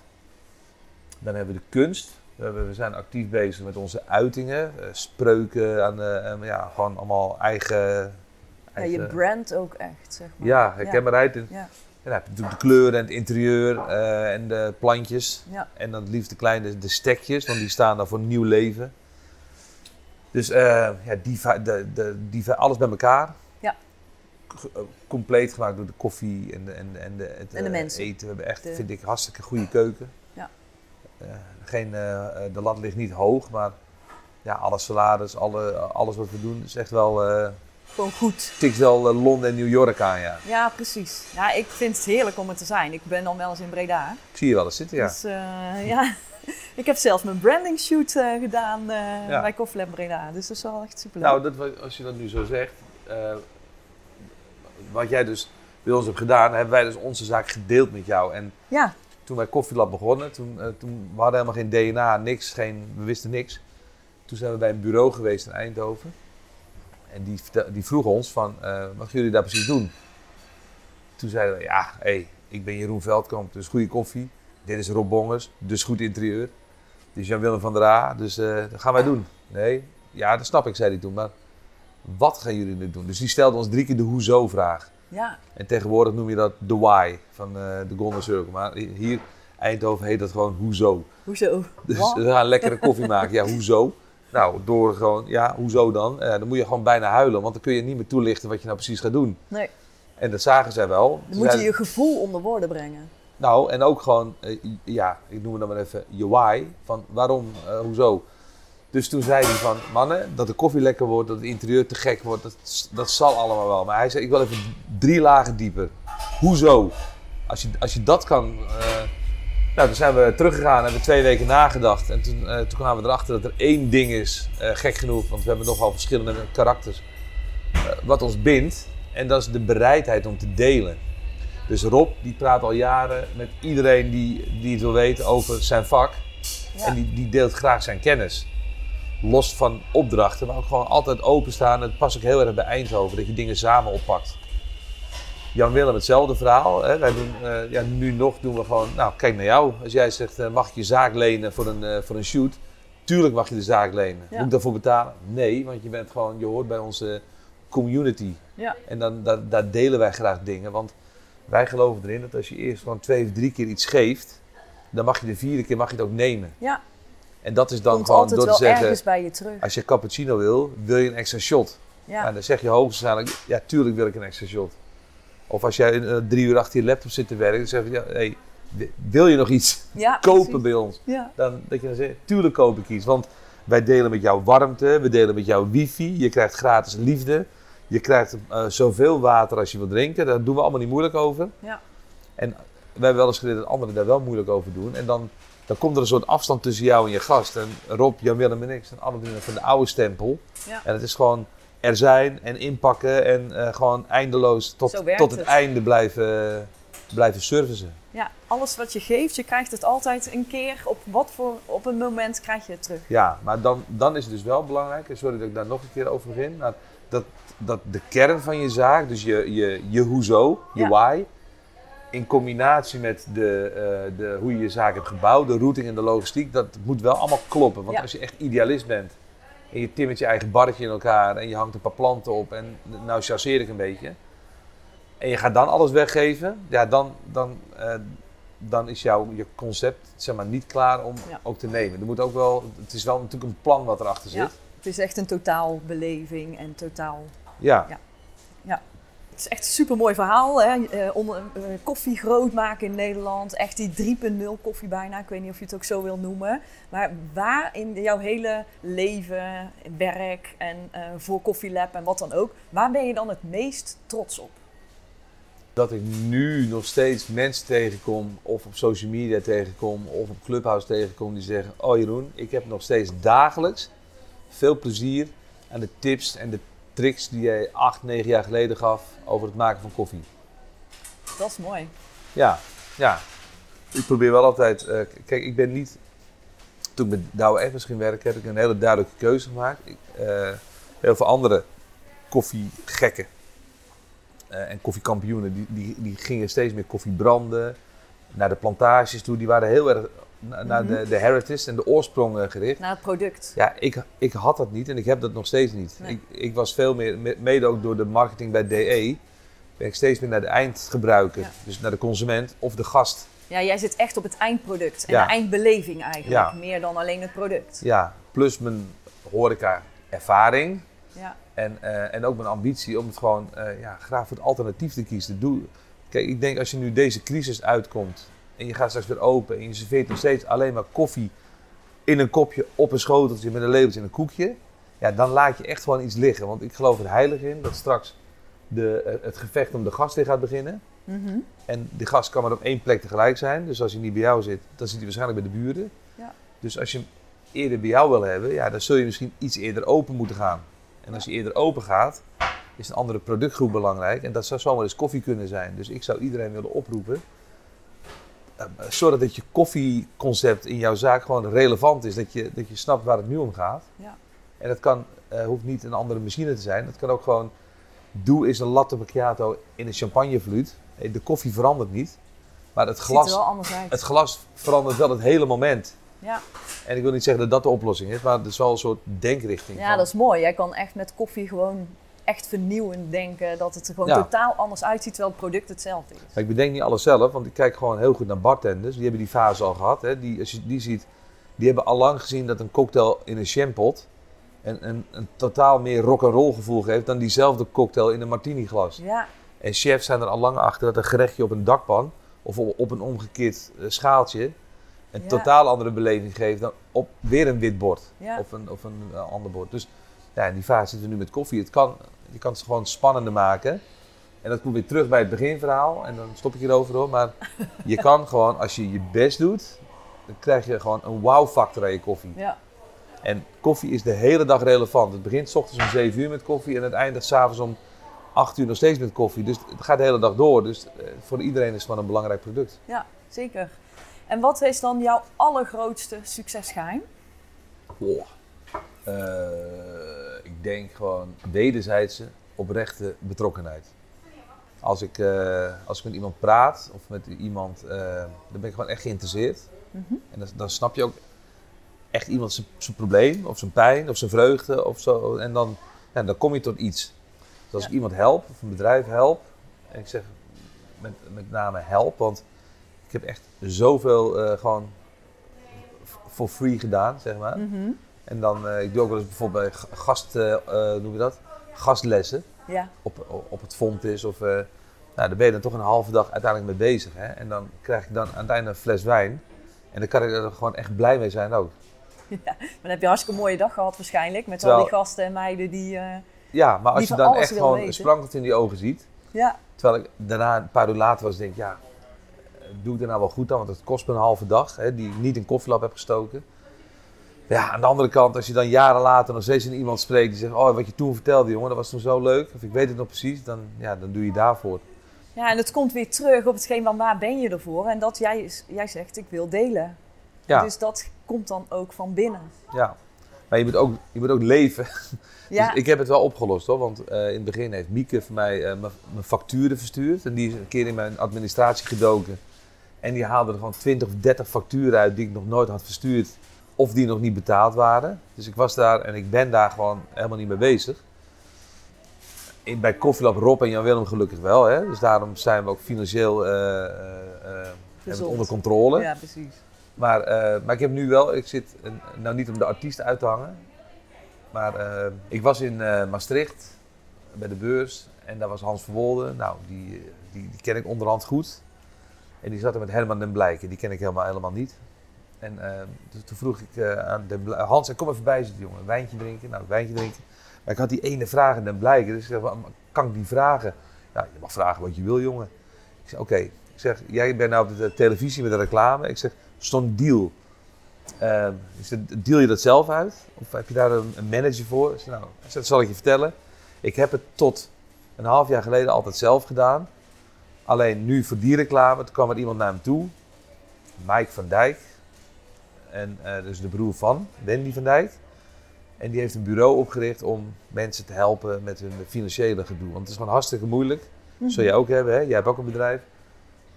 Dan hebben we de kunst. We, hebben- we zijn actief bezig met onze uitingen. eh, spreuken, aan de, eh, ja, gewoon allemaal eigen... Ja, eigen je brand ook echt, zeg maar. ja, herkenbaarheid. En, Ja. en dan heb je natuurlijk de kleuren en het interieur eh, en de plantjes. Ja. En dan het liefst de kleine de stekjes, want die staan dan voor nieuw leven. Dus eh, ja, die, de, de, die, alles bij elkaar. Ja. G- eh, compleet gemaakt door de koffie en de, en, en de, het En de eh, mensen. eten. We hebben echt, De- vind ik, hartstikke goede keuken. Ja. Eh, geen, eh, eh, de lat ligt niet hoog, maar ja, alle salades, alle, alles wat we doen is echt wel, eh Gewoon goed. tikt wel Londen en New York aan, ja. Ja, precies. Ja, ik vind het heerlijk om er te zijn. Ik ben dan wel eens in Breda. Ik zie je wel eens zitten, ja. Dus ja, Ik heb zelf mijn branding shoot gedaan Ja. bij Coffee Breda. Dus dat is wel echt super Nou, dat, als je dat nu zo zegt, wat jij dus bij ons hebt gedaan, hebben wij dus onze zaak gedeeld met jou. En Ja, toen wij Koffielab begonnen, toen, eh, toen we hadden helemaal geen DNA, niks, geen, we wisten niks. Toen zijn we bij een bureau geweest in Eindhoven. En die, die vroegen ons van, eh, wat gaan jullie daar precies doen? Toen zeiden we, ja, hé, ik ben Jeroen Veldkamp, dus goede koffie. Dit is Rob Bongers, dus goed interieur. Dit is Jan-Willem van der A, dus eh, dat gaan wij doen. Nee, ja, dat snap ik, zei hij toen. Maar wat gaan jullie nu doen? Dus die stelde ons drie keer de hoezo-vraag. Ja, En tegenwoordig noem je dat de why van eh, de Golden Circle. Maar hier, Eindhoven, heet dat gewoon hoezo. hoezo? Dus we gaan lekkere koffie maken. Ja, hoezo? Nou, door gewoon, ja, hoezo dan? Eh, dan moet je gewoon bijna huilen, want dan kun je niet meer toelichten wat je nou precies gaat doen. Nee, En dat zagen zij wel. dan Ze moet je zeiden- je gevoel onder woorden brengen. Nou, en ook gewoon, eh, ja, ik noem het dan maar even je why. Van waarom, hoezo? Dus toen zei hij van, mannen, dat de koffie lekker wordt, dat het interieur te gek wordt, dat, dat zal allemaal wel. Maar hij zei, ik wil even drie lagen dieper. Hoezo? Als je, als je dat kan... eh, nou, toen zijn we teruggegaan en hebben twee weken nagedacht. En toen, eh, toen kwamen we erachter dat er één ding is, eh, gek genoeg, want we hebben nogal verschillende karakters, wat ons bindt. En dat is de bereidheid om te delen. Dus Rob, die praat al jaren met iedereen die, die het wil weten over zijn vak. Ja. En die, die deelt graag zijn kennis. Los van opdrachten, maar ook gewoon altijd openstaan. Het past ook heel erg bij Eindhoven, dat je dingen samen oppakt. Jan Willem, hetzelfde verhaal. Hè? Wij doen, eh, ja, nu nog doen we gewoon, nou kijk naar jou. Als jij zegt, eh, mag ik je zaak lenen voor een, eh, voor een shoot? Tuurlijk mag je de zaak lenen. Ja. Moet ik daarvoor betalen? Nee, want je bent gewoon, je hoort bij onze community. Ja, En dan, daar, daar delen wij graag dingen. Want wij geloven erin dat als je eerst gewoon twee of drie keer iets geeft, dan mag je de vierde keer mag je het ook nemen. ja. En dat is dan komt gewoon door te zeggen, ergens bij je terug. als je cappuccino wil, wil je een extra shot. Ja, Nou, dan zeg je hoogstwaarschijnlijk, ja tuurlijk wil ik een extra shot. Of als jij eh, drie uur achter je laptop zit te werken, dan zeg je, ja, hey, wil je nog iets ja kopen precies. bij ons? Ja, Dan, dat je dan zegt, tuurlijk koop ik iets. Want wij delen met jou warmte, we delen met jou wifi, je krijgt gratis liefde. Je krijgt eh, zoveel water als je wil drinken, daar doen we allemaal niet moeilijk over. ja, En wij hebben wel eens geleerd dat anderen daar wel moeilijk over doen. En dan, dan komt er een soort afstand tussen jou en je gast. En Rob, Jan Willem en ik zijn alle drie van de oude stempel. Ja. En het is gewoon er zijn en inpakken en eh, gewoon eindeloos tot, tot het, het. einde blijven, blijven servicen. ja, alles wat je geeft, je krijgt het altijd een keer. Op wat voor op een moment krijg je het terug. Ja, maar dan, dan is het dus wel belangrijk, en sorry dat ik daar nog een keer over begin, maar dat, dat de kern van je zaak, dus je, je, je hoezo, je Ja. why, in combinatie met de, eh, de, hoe je je zaak hebt gebouwd, de routing en de logistiek, dat moet wel allemaal kloppen. Want Ja. als je echt idealist bent en je timmert je eigen barretje in elkaar en je hangt een paar planten op en nou chasseer ik een beetje, en je gaat dan alles weggeven, ja, dan, dan, eh, dan is jouw je concept zeg maar, niet klaar om Ja. ook te nemen. Er moet ook wel, het is wel natuurlijk een plan wat erachter zit. Ja. Het is echt een totaalbeleving en totaal Ja, Het is echt een super mooi verhaal. Hè? Eh, eh, koffie groot maken in Nederland. Echt die 3.0 koffie bijna. Ik weet niet of je het ook zo wil noemen. Maar waar in jouw hele leven, werk en eh, voor Coffee Lab en wat dan ook. Waar ben je dan het meest trots op? dat ik nu nog steeds mensen tegenkom, of op social media tegenkom, of op Clubhouse tegenkom, die zeggen: Oh Jeroen, ik heb nog steeds dagelijks veel plezier aan de tips en de tricks die jij acht, negen jaar geleden gaf over het maken van koffie. Dat is mooi. Ja, ja. Ik probeer wel altijd. eh, kijk, ik ben niet. Toen ik met Douwe Evans ging werken, heb ik een hele duidelijke keuze gemaakt. Ik, eh, heel veel andere koffiegekken eh, en koffiekampioenen, die, die, die gingen steeds meer koffie branden. Naar de plantages toe. Die waren heel erg na- naar de, de heritage en de oorsprong eh, gericht. Naar het product. Ja, ik, ik had dat niet en ik heb dat nog steeds niet. Nee. Ik, ik was veel meer, me- mede ook door de marketing bij DE, ben ik steeds meer naar de eindgebruiker. Ja. Dus naar de consument of de gast. Ja, jij zit echt op het eindproduct. En Ja. de eindbeleving eigenlijk. Ja. Meer dan alleen het product. Ja, plus mijn horeca ervaring Ja. en, eh, en ook mijn ambitie om het gewoon eh, ja, graag voor het alternatief te kiezen. Doe, kijk, ik denk als je nu deze crisis uitkomt en je gaat straks weer open en je serveert nog steeds alleen maar koffie in een kopje op een schoteltje met een labeltje en een koekje. Ja, dan laat je echt gewoon iets liggen. Want ik geloof er heilig in dat straks de, eh, het gevecht om de gast weer gaat beginnen. Mhm. En die gast kan maar op één plek tegelijk zijn. Dus als hij niet bij jou zit, dan zit hij waarschijnlijk bij de buren. Ja. Dus als je hem eerder bij jou wil hebben, ja, dan zul je misschien iets eerder open moeten gaan. En als je eerder open gaat, is een andere productgroep belangrijk. En dat zou zomaar eens koffie kunnen zijn. Dus ik zou iedereen willen oproepen. Eh, Zorg dat je koffieconcept in jouw zaak gewoon relevant is. Dat je, dat je snapt waar het nu om gaat. Ja. En dat kan, eh, hoeft niet een andere machine te zijn. Dat kan ook gewoon, doe is een latte macchiato in een champagnefluit. Eh, De koffie verandert niet. Maar het glas, het glas verandert wel het hele moment. Ja. En ik wil niet zeggen dat dat de oplossing is, maar het is wel een soort denkrichting. ja, van- dat is mooi. Jij kan echt met koffie gewoon echt vernieuwend denken. Dat het er gewoon Ja. totaal anders uitziet, terwijl het product hetzelfde is. Maar ik bedenk niet alles zelf, want ik kijk gewoon heel goed naar bartenders. Die hebben die fase al gehad. Hè. Die, als je die ziet, die hebben al lang gezien dat een cocktail in een champot een, een, een totaal meer rock-and-roll gevoel geeft dan diezelfde cocktail in een martini glas. Ja, En chefs zijn er al lang achter dat een gerechtje op een dakpan of op, op een omgekeerd eh, schaaltje een Ja. totaal andere beleving geeft dan op weer een wit bord ja. of een, of een eh, ander bord. Dus ja, in die fase zitten we nu met koffie. Het kan, je kan het gewoon spannender maken. En dat komt weer terug bij het beginverhaal. En dan stop ik hierover hoor. Maar je kan gewoon, als je je best doet, dan krijg je gewoon een wow-factor aan je koffie. ja. En koffie is de hele dag relevant. Het begint s ochtends om 7 uur met koffie en het eindigt s'avonds om 8 uur nog steeds met koffie. Dus het gaat de hele dag door. Dus eh, voor iedereen is het gewoon een belangrijk product. ja, zeker. En wat is dan jouw allergrootste succesgeheim? Wow. Eh, ik denk gewoon wederzijdse oprechte betrokkenheid. Als ik, eh, als ik met iemand praat of met iemand, eh, dan ben ik gewoon echt geïnteresseerd. Mhm. En dan, dan snap je ook echt iemand zijn- zijn probleem of zijn pijn of zijn vreugde of zo. En dan, ja, dan kom je tot iets. Dus als Ja. ik iemand help of een bedrijf help, en ik zeg met, met name help, want ik heb echt zoveel eh, gewoon for free gedaan, zeg maar. Mhm. En dan, eh, ik doe ook wel eens bijvoorbeeld bij gast, eh, eh, noem je dat? Gastlessen Ja, op, op het Fontis of... nou, daar ben je dan toch een halve dag uiteindelijk mee bezig. Hè? En dan krijg ik dan aan het einde een fles wijn. En dan kan ik er gewoon echt blij mee zijn ook. maar dan heb je een hartstikke mooie dag gehad waarschijnlijk. Met al die gasten en meiden die... Ja, maar als je dan echt gewoon weten. een sprankelend in die ogen ziet. ja, Terwijl ik daarna een paar uur later was, denk ik, ja, doe ik er nou wel goed aan? Want het kost me een halve dag, hè, die ik niet in koffielab heb gestoken. Ja, aan de andere kant, als je dan jaren later nog steeds in iemand spreekt die zegt, oh, wat je toen vertelde, jongen, dat was toen zo leuk. Of ik weet het nog precies, dan, ja, dan doe je daarvoor. ja, en het komt weer terug op hetgeen van waar ben je ervoor. En dat jij, jij zegt, ik wil delen. Ja, Dus dat komt dan ook van binnen. ja. Maar je moet ook, je moet ook leven. Ja, Dus ik heb het wel opgelost hoor, want eh, in het begin heeft Mieke voor mij eh, mijn mijn facturen verstuurd. En die is een keer in mijn administratie gedoken. En die haalde er gewoon 20 of 30 facturen uit die ik nog nooit had verstuurd. Of die nog niet betaald waren. Dus ik was daar en ik ben daar gewoon helemaal niet mee bezig. In, bij Koffielab Rob en Jan Willem gelukkig wel. Hè? Dus daarom zijn we ook financieel eh, eh, eh, onder controle. ja precies. Maar, maar ik heb nu wel, ik zit, nou niet om de artiest uit te hangen, maar ik was in Maastricht bij de beurs en daar was Hans Verwolde. Nou, die, die, die ken ik onderhand goed. En die zat er met Herman den Blijken, die ken ik helemaal, helemaal niet. En eh, dus toen vroeg ik eh, aan Hans, kom even bij zitten jongen, een wijntje drinken. Nou, wijntje drinken. Maar ik had die ene vraag aan den Blijken, dus ik "Wat- kan ik die vragen? Nou, je mag vragen wat je wil jongen. Ik zeg, oké. Ik zeg, jij bent nou op de televisie met de reclame. Ik zeg, zo'n deal. Uh, ik zeg, deal je dat zelf uit? Of heb je daar een, manager voor? Ik zeg, nou, ik dat zal ik je vertellen. Ik heb het tot een half jaar geleden altijd zelf gedaan. Alleen nu voor die reclame, toen kwam er iemand naar me toe. Mike van Dijk. En eh, dus de broer van Wendy van Dijk. En die heeft een bureau opgericht om mensen te helpen met hun financiële gedoe. Want het is gewoon hartstikke moeilijk. Zul jij ook hebben, hè? Jij hebt ook een bedrijf.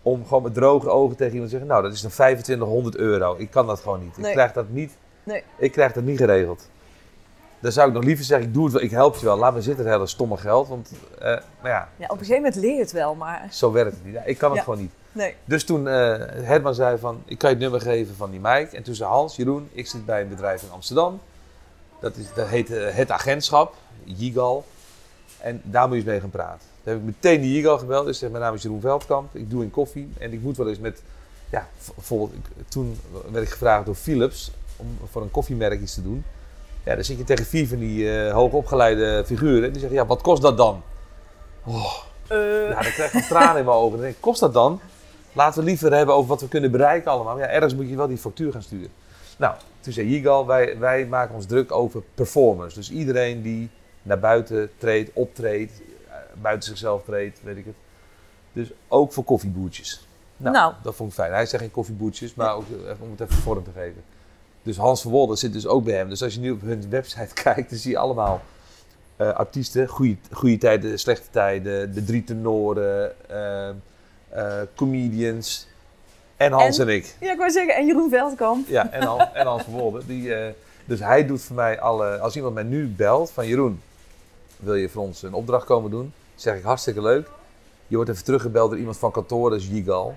Om gewoon met droge ogen tegen iemand te zeggen, nou dat is dan 2500 euro. Ik kan dat gewoon niet. Nee. Ik krijg dat niet. Nee. Ik krijg dat niet geregeld. Dan zou ik nog liever zeggen, ik doe het wel, ik help je wel. Laat me zitten, het hele stomme geld. Want, eh, maar ja, Ja, op een gegeven moment leer je het wel, maar zo werkt het niet. Ik kan het Ja. gewoon niet. nee. Dus toen Herman zei van, ik kan je het nummer geven van die Mike. En toen zei Hans, Jeroen, ik zit bij een bedrijf in Amsterdam. Dat, is, dat heet eh, Het Agentschap, Jigal. En daar moet je eens mee gaan praten. Toen heb ik meteen die Jigal gebeld. Dus ik zeg, mijn naam is Jeroen Veldkamp. Ik doe in koffie. En ik moet wel eens met, ja, bijvoorbeeld, ik- toen werd ik gevraagd door Philips om voor een koffiemerk iets te doen. Ja, dan zit je tegen vier van die eh, hoogopgeleide figuren. Die zeggen, ja, wat kost dat dan? Oh, Eh, ja, dan krijg ik een tranen in mijn ogen. Dan denk ik, kost dat dan? Laten we liever hebben over wat we kunnen bereiken allemaal. Maar ja, ergens moet je wel die factuur gaan sturen. Nou, toen zei Yigal, wij, wij maken ons druk over performers. Dus iedereen die naar buiten treedt, optreedt, eh, buiten zichzelf treedt, weet ik het. Dus ook voor koffieboertjes. Nou, Nou. dat vond ik fijn. Hij zegt geen koffieboertjes, maar ook om het even vorm te geven. Dus Hans van Wolde zit dus ook bij hem. Dus als je nu op hun website kijkt, dan zie je allemaal eh, artiesten. Goede, goede tijden, slechte tijden, de drie tenoren, eh, eh, comedians en Hans en, En? ik. Ja, ik wou zeggen, en Jeroen Veldkamp. Ja, en, Hans, en Hans van Wolde. Die, eh, dus hij doet voor mij alle... Als iemand mij nu belt van Jeroen, wil je voor ons een opdracht komen doen? zeg ik hartstikke leuk. Je wordt even teruggebeld door iemand van kantoor, dat is Yigal.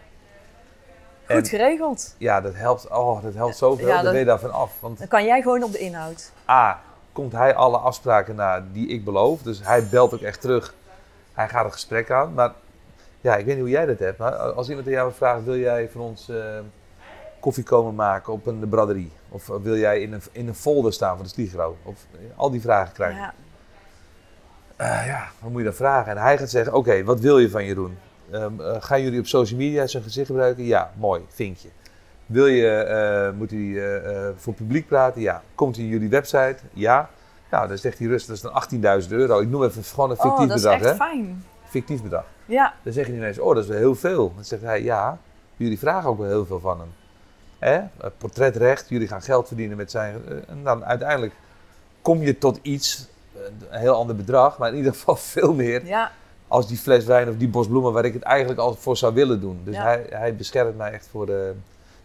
Goed En geregeld. ja, dat helpt, oh, dat helpt zoveel. Ja, dat- ben je daarvan af. Want Dan kan jij gewoon op de inhoud. A, komt hij alle afspraken na die ik beloof. Dus hij belt ook echt terug. Hij gaat een gesprek aan. Maar ja, ik weet niet hoe jij dat hebt. Maar als iemand aan jou vraagt, wil jij van ons eh, koffie komen maken op een braderie? Of wil jij in een, in een folder staan van de Sligro? Of eh, al die vragen krijgen. Ja. Eh, ja, wat moet je dan vragen? En hij gaat zeggen, oké, wat wil je van Jeroen? Eh, gaan jullie op social media zijn gezicht gebruiken? Ja, mooi, vinkje. Wil je, eh, moet hij eh, voor publiek praten? Ja. Komt hij in jullie website? Ja. Nou, dan zegt hij rustig, dat is dan 18.000 euro. Ik noem even gewoon een fictief Oh, dat is bedrag, echt hè? fijn. Fictief bedrag. Ja, Dan zeggen die mensen, oh, dat is wel heel veel. Dan zegt hij, ja, jullie vragen ook wel heel veel van hem. Hè? Portretrecht, jullie gaan geld verdienen met zijn... en dan uiteindelijk kom je tot iets, een heel ander bedrag, maar in ieder geval veel meer ja. Als die fles wijn of die bos bloemen waar ik het eigenlijk al voor zou willen doen. Dus Ja. hij, hij beschermt mij echt voor de...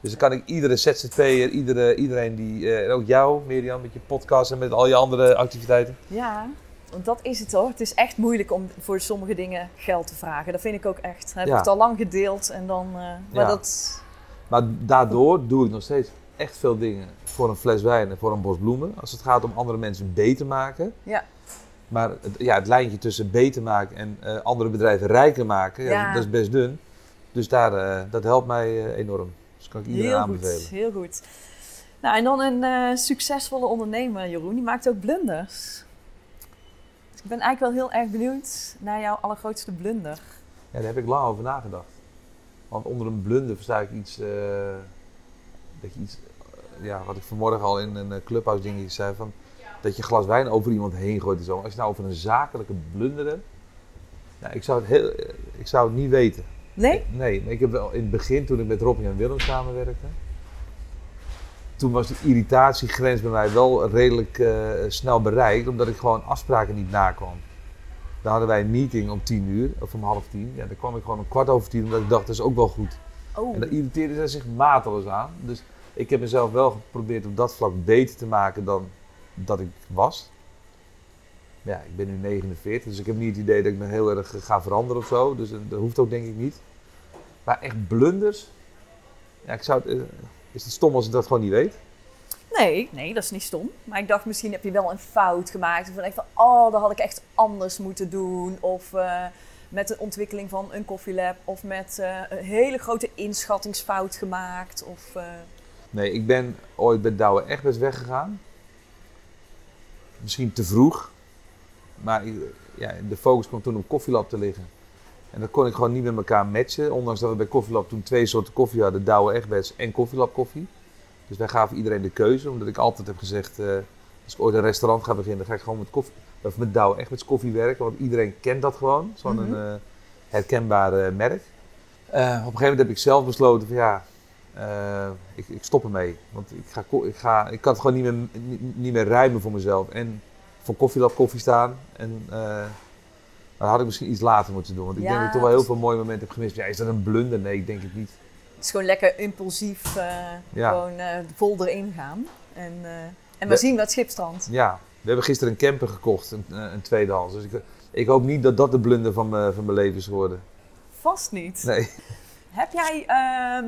Dus dan kan ik iedere ZZP'er, iedere, iedereen die... eh, en ook jou, Mirjam, met je podcast en met al je andere activiteiten. Ja, want dat is het hoor. Het is echt moeilijk om voor sommige dingen geld te vragen. Dat vind ik ook echt. Dan heb Ja. ik het al lang gedeeld en dan... eh, maar Ja. dat... Maar daardoor doe ik nog steeds echt veel dingen voor een fles wijn en voor een bos bloemen. Als het gaat om andere mensen beter maken. Ja. Maar het, ja, het lijntje tussen beter maken en eh, andere bedrijven rijker maken, ja, Ja. dat is best dun. Dus daar, eh, dat helpt mij eh, enorm. Dus kan ik iedereen Heel aanbevelen. goed, heel goed. Nou, en dan een succesvolle ondernemer, Jeroen. Die maakt ook blunders. Dus ik ben eigenlijk wel heel erg benieuwd naar jouw allergrootste blunder. Ja, daar heb ik lang over nagedacht. Want onder een blunder versta ik iets, dat je iets, ja, wat ik vanmorgen al in een clubhouse dingetje zei, van, dat je glas wijn over iemand heen gooit en zo. Als je nou over een zakelijke blunder hebt, nou, ik, zou het heel, ik zou het niet weten. Nee? Nee, maar ik heb wel in het begin, toen ik met Robbie en Willem samenwerkte, toen was de irritatiegrens bij mij wel redelijk eh, snel bereikt, omdat ik gewoon afspraken niet nakwam. Dan hadden wij een meeting om tien uur, of om half tien. Ja, dan kwam ik gewoon om kwart over tien, omdat ik dacht, dat is ook wel goed. Oh, En daar irriteerde zij zich mateloos aan. Dus ik heb mezelf wel geprobeerd op dat vlak beter te maken dan dat ik was. Ja, ik ben nu 49, dus ik heb niet het idee dat ik me heel erg ga veranderen of zo. Dus eh, dat hoeft ook denk ik niet. Maar echt blunders? Ja, ik zou het, eh, is het stom als ik dat gewoon niet weet? nee, nee, dat is niet stom. Maar ik dacht, misschien heb je wel een fout gemaakt. Of denk van, oh, dat had ik echt anders moeten doen. Of eh, met de ontwikkeling van een koffielab. Of met eh, een hele grote inschattingsfout gemaakt. Of, eh, Nee, ik ben ooit bij Douwe echt best weggegaan. Misschien te vroeg. Maar ja, de focus kwam toen op koffielab te liggen. En dat kon ik gewoon niet met elkaar matchen. Ondanks dat we bij koffielab toen twee soorten koffie hadden. Douwe Egberts en koffielab koffie. Dus wij gaven iedereen de keuze. Omdat ik altijd heb gezegd, eh, als ik ooit een restaurant ga beginnen, dan ga ik gewoon met, koffie, of met Douwe Egberts koffie werken. Want iedereen kent dat gewoon. Zo'n een eh, herkenbaar merk. Eh, op een gegeven moment heb ik zelf besloten van ja, eh, ik, ik stop ermee. Want ik, ga, ik, ga, ik kan het gewoon niet meer, niet, niet meer ruimen voor mezelf. En voor koffielab koffie staan. En uh, dat had ik misschien iets later moeten doen. Want ik Ja, denk dat ik toch wel heel veel mooie momenten heb gemist. Ja, is dat een blunder? Nee, ik denk het niet. het is gewoon lekker impulsief. eh, Ja. Gewoon vol erin gaan. En, en we zien wat schipstrand. Ja, we hebben gisteren een camper gekocht, een, een tweedehands. Dus ik, ik hoop niet dat dat de blunder van, mijn- van mijn leven is geworden. Vast niet. Nee. Heb jij ehm,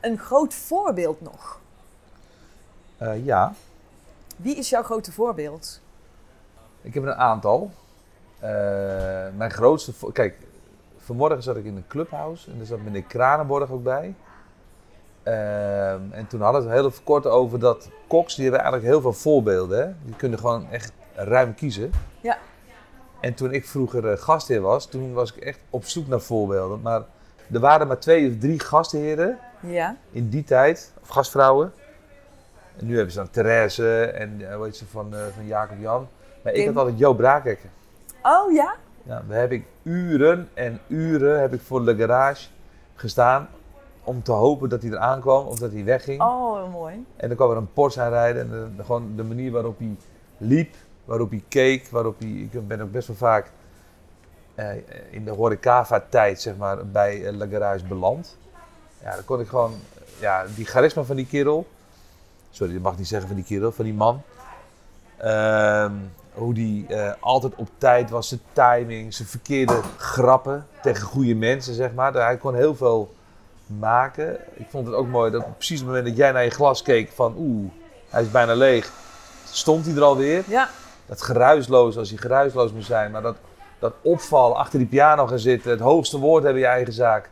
een groot voorbeeld nog? Eh, ja, Wie is jouw grote voorbeeld? ik heb er een aantal. Eh, mijn grootste... Kijk, vanmorgen zat ik in een clubhouse en er zat meneer Kranenborg ook bij. Ehm, en toen hadden we het heel even kort over dat koks, die hebben eigenlijk heel veel voorbeelden. Hè? Die kunnen gewoon echt ruim kiezen. Ja. En toen ik vroeger eh, gastheer was, toen was ik echt op zoek naar voorbeelden. Maar er waren maar twee of drie gastheren Ja. in die tijd, of gastvrouwen, En nu hebben ze dan Therese en eh, hoe heet ze van, eh, van Jacob Jan. Maar ik had altijd Jo Braakekker. Oh ja? Ja, daar heb ik uren en uren heb ik voor de garage gestaan om te hopen dat hij er aankwam of dat hij wegging. Oh, mooi. En dan kwam er een Porsche aanrijden en de, de- gewoon de manier waarop hij liep, waarop hij keek, waarop hij... Ik ben ook best wel vaak eh, in de horecava-tijd, zeg maar, bij eh, La Garage beland. Ja, dan kon ik gewoon... Ja, die charisma van die kerel... Sorry, dat mag ik niet zeggen van die kerel, van die man. Ehm, hoe die eh, altijd op tijd was, zijn timing, zijn verkeerde grappen tegen goede mensen, zeg maar. Hij kon heel veel maken. Ik vond het ook mooi dat precies op het moment dat jij naar je glas keek van oeh, hij is bijna leeg, stond hij er alweer. Ja, Dat geruisloos, als hij geruisloos moest zijn, maar dat, dat opval, achter die piano gaan zitten, het hoogste woord hebben in je eigen zaak.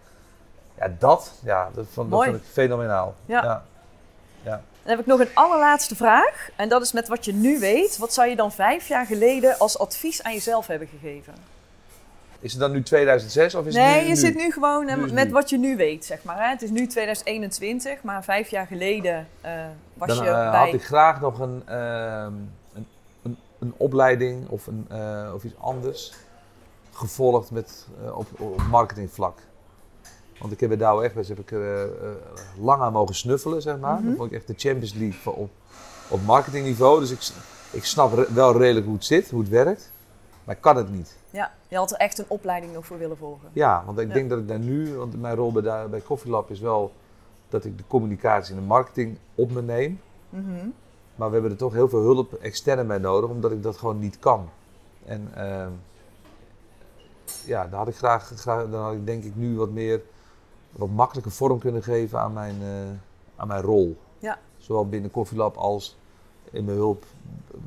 Ja, dat, ja, dat, vond, dat vond ik fenomenaal. Ja. Dan heb ik nog een allerlaatste vraag. En dat is met wat je nu weet. Wat zou je dan vijf jaar geleden als advies aan jezelf hebben gegeven? Is het dan nu 2006 of is nee, het nu? je zit nu gewoon Nu met nu. wat je nu weet, zeg maar. Hè? Het is nu 2021, maar vijf jaar geleden eh, was Dan je eh, bij... had ik graag nog een, ehm, een, een, een opleiding of, een, eh, of iets anders gevolgd met, op, op marketingvlak. Want ik heb bij Douwe Egberts heb ik er eh, eh, lang aan mogen snuffelen, zeg maar. Mhm. Dat vond ik echt de Champions League op, op marketingniveau. Dus ik, ik snap re- wel redelijk hoe het zit, hoe het werkt. Maar ik kan het niet. Ja, je had er echt een opleiding nog voor willen volgen. Ja, want ik Ja. denk dat ik daar nu, want mijn rol bij, daar- bij Coffee Lab is wel dat ik de communicatie en de marketing op me neem. Mhm. Maar we hebben er toch heel veel hulp extern bij nodig, omdat ik dat gewoon niet kan. En ehm, ja, daar had ik graag, graag, dan had ik denk ik nu wat meer, wat makkelijker vorm kunnen geven aan mijn, eh, aan mijn rol. Ja. Zowel binnen Coffee Lab als in mijn hulp,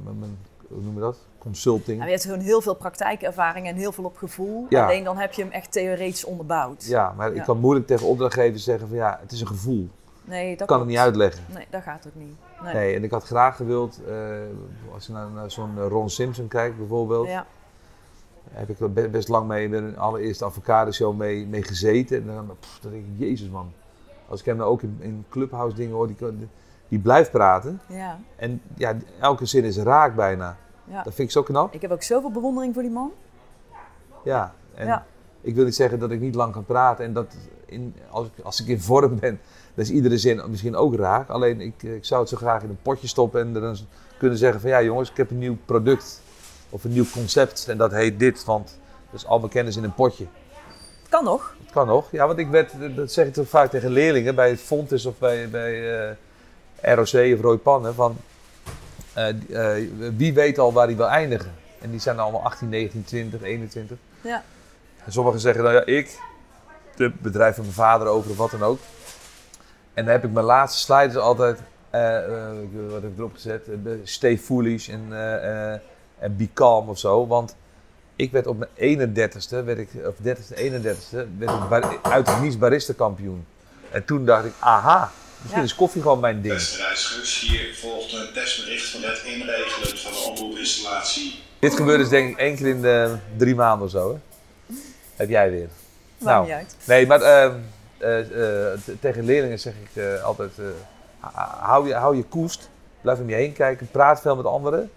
mijn, hoe noem je dat? Consulting. Nou, je hebt gewoon heel veel praktijkervaring en heel veel op gevoel. Ja. Alleen dan heb je hem echt theoretisch onderbouwd. Ja, maar Ja. ik kan moeilijk tegen opdrachtgevers zeggen van ja, het is een gevoel. Nee, dat kan het klopt. niet uitleggen. Nee, dat gaat ook niet. Nee. Nee, en ik had graag gewild, eh, als je naar, naar zo'n Ron Simpson kijkt bijvoorbeeld, Ja. Heb ik er be- best lang mee in de allereerste avocado show mee, mee gezeten. En dan, pff, dan denk ik, jezus man. Als ik hem nou ook in, in clubhouse dingen hoor, die, die blijft praten. Ja. En ja, elke zin is raak bijna. ja. Dat vind ik zo knap. Ik heb ook zoveel bewondering voor die man. Ja, en Ja. ik wil niet zeggen dat ik niet lang kan praten. En dat in, als, ik, als ik in vorm ben, dan is iedere zin misschien ook raak. Alleen ik, ik zou het zo graag in een potje stoppen en dan kunnen zeggen van ja jongens, ik heb een nieuw product. Of een nieuw concept en dat heet dit, want dat is al mijn kennis in een potje. Kan nog. Het kan nog. Ja, want ik werd, dat zeg ik toch vaak tegen leerlingen bij het Fontes of bij, bij eh, ROC of Roy Pannen. Van, eh, eh, wie weet al waar hij wil eindigen? En die zijn allemaal 18, 19, 20, 21. Ja. En sommigen zeggen dan ja, ik, het bedrijf van mijn vader over of wat dan ook. En dan heb ik mijn laatste slides altijd, wat heb ik erop gezet? Stay foolish en, en be calm of zo. Want ik werd op mijn 31ste, werd ik, of 30ste, 31ste, werd ik bar- uit het Nice barista kampioen. En toen dacht ik, aha, misschien Ja. is koffie gewoon mijn ding. Beste reizigers, hier volgt een testbericht van het inregelen van de omroepinstallatie. Dit gebeurt dus denk ik één keer in de drie maanden of zo. Hè? Heb jij weer. Maakt Nou. niet uit. Nee, maar ehm, eh, eh, tegen leerlingen zeg ik eh, altijd, eh, hou, je, hou je koest, blijf om je heen kijken, praat veel met anderen.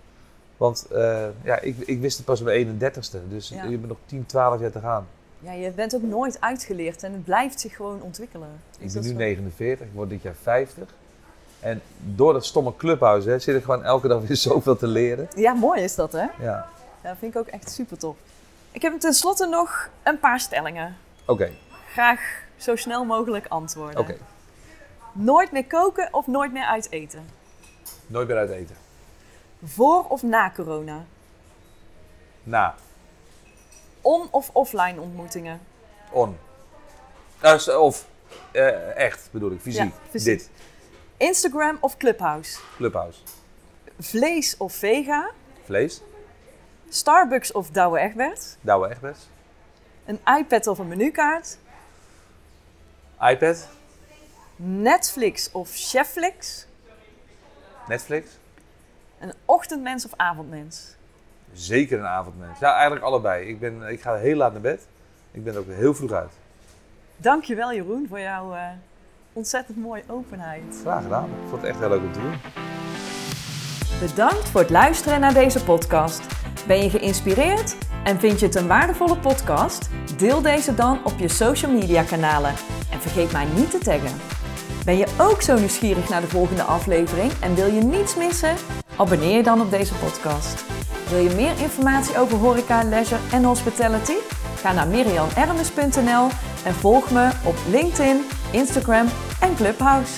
Want eh, ja, ik, ik wist het pas op mijn 31ste, dus Ja. je bent nog 10, 12 jaar te gaan. Ja, je bent ook nooit uitgeleerd en het blijft zich gewoon ontwikkelen. Ik ben dat nu zo? 49, ik word dit jaar 50. En door dat stomme clubhuis hè, zit ik gewoon elke dag weer zoveel te leren. Ja, mooi is dat hè? Ja, Ja, vind ik ook echt super tof. Ik heb tenslotte nog een paar stellingen. oké, Graag zo snel mogelijk antwoorden. oké. Nooit meer koken of nooit meer uit eten? Nooit meer uit eten. Voor of na corona? Na, On- of offline ontmoetingen? on. S- of eh, echt bedoel ik, fysiek. Ja, fysiek. Dit, Instagram of Clubhouse? clubhuis. Vlees of vega? Vlees, Starbucks of Douwe Egberts? Douwe Egberts. Een iPad of een menukaart? iPad, Netflix of Chefflix? Netflix. Een ochtendmens of avondmens? Zeker een avondmens. Ja, eigenlijk allebei. Ik, ben, ik ga heel laat naar bed. Ik ben er ook heel vroeg uit. Dankjewel Jeroen voor jouw eh, ontzettend mooie openheid. Graag gedaan. Ik vond het echt heel leuk om te doen. Bedankt voor het luisteren naar deze podcast. Ben je geïnspireerd en vind je het een waardevolle podcast? Deel deze dan op je social media kanalen en vergeet mij niet te taggen. Ben je ook zo nieuwsgierig naar de volgende aflevering en wil je niets missen? Abonneer je dan op deze podcast. Wil je meer informatie over horeca, leisure en hospitality? Ga naar mirianermes.nl en volg me op LinkedIn, Instagram en Clubhouse.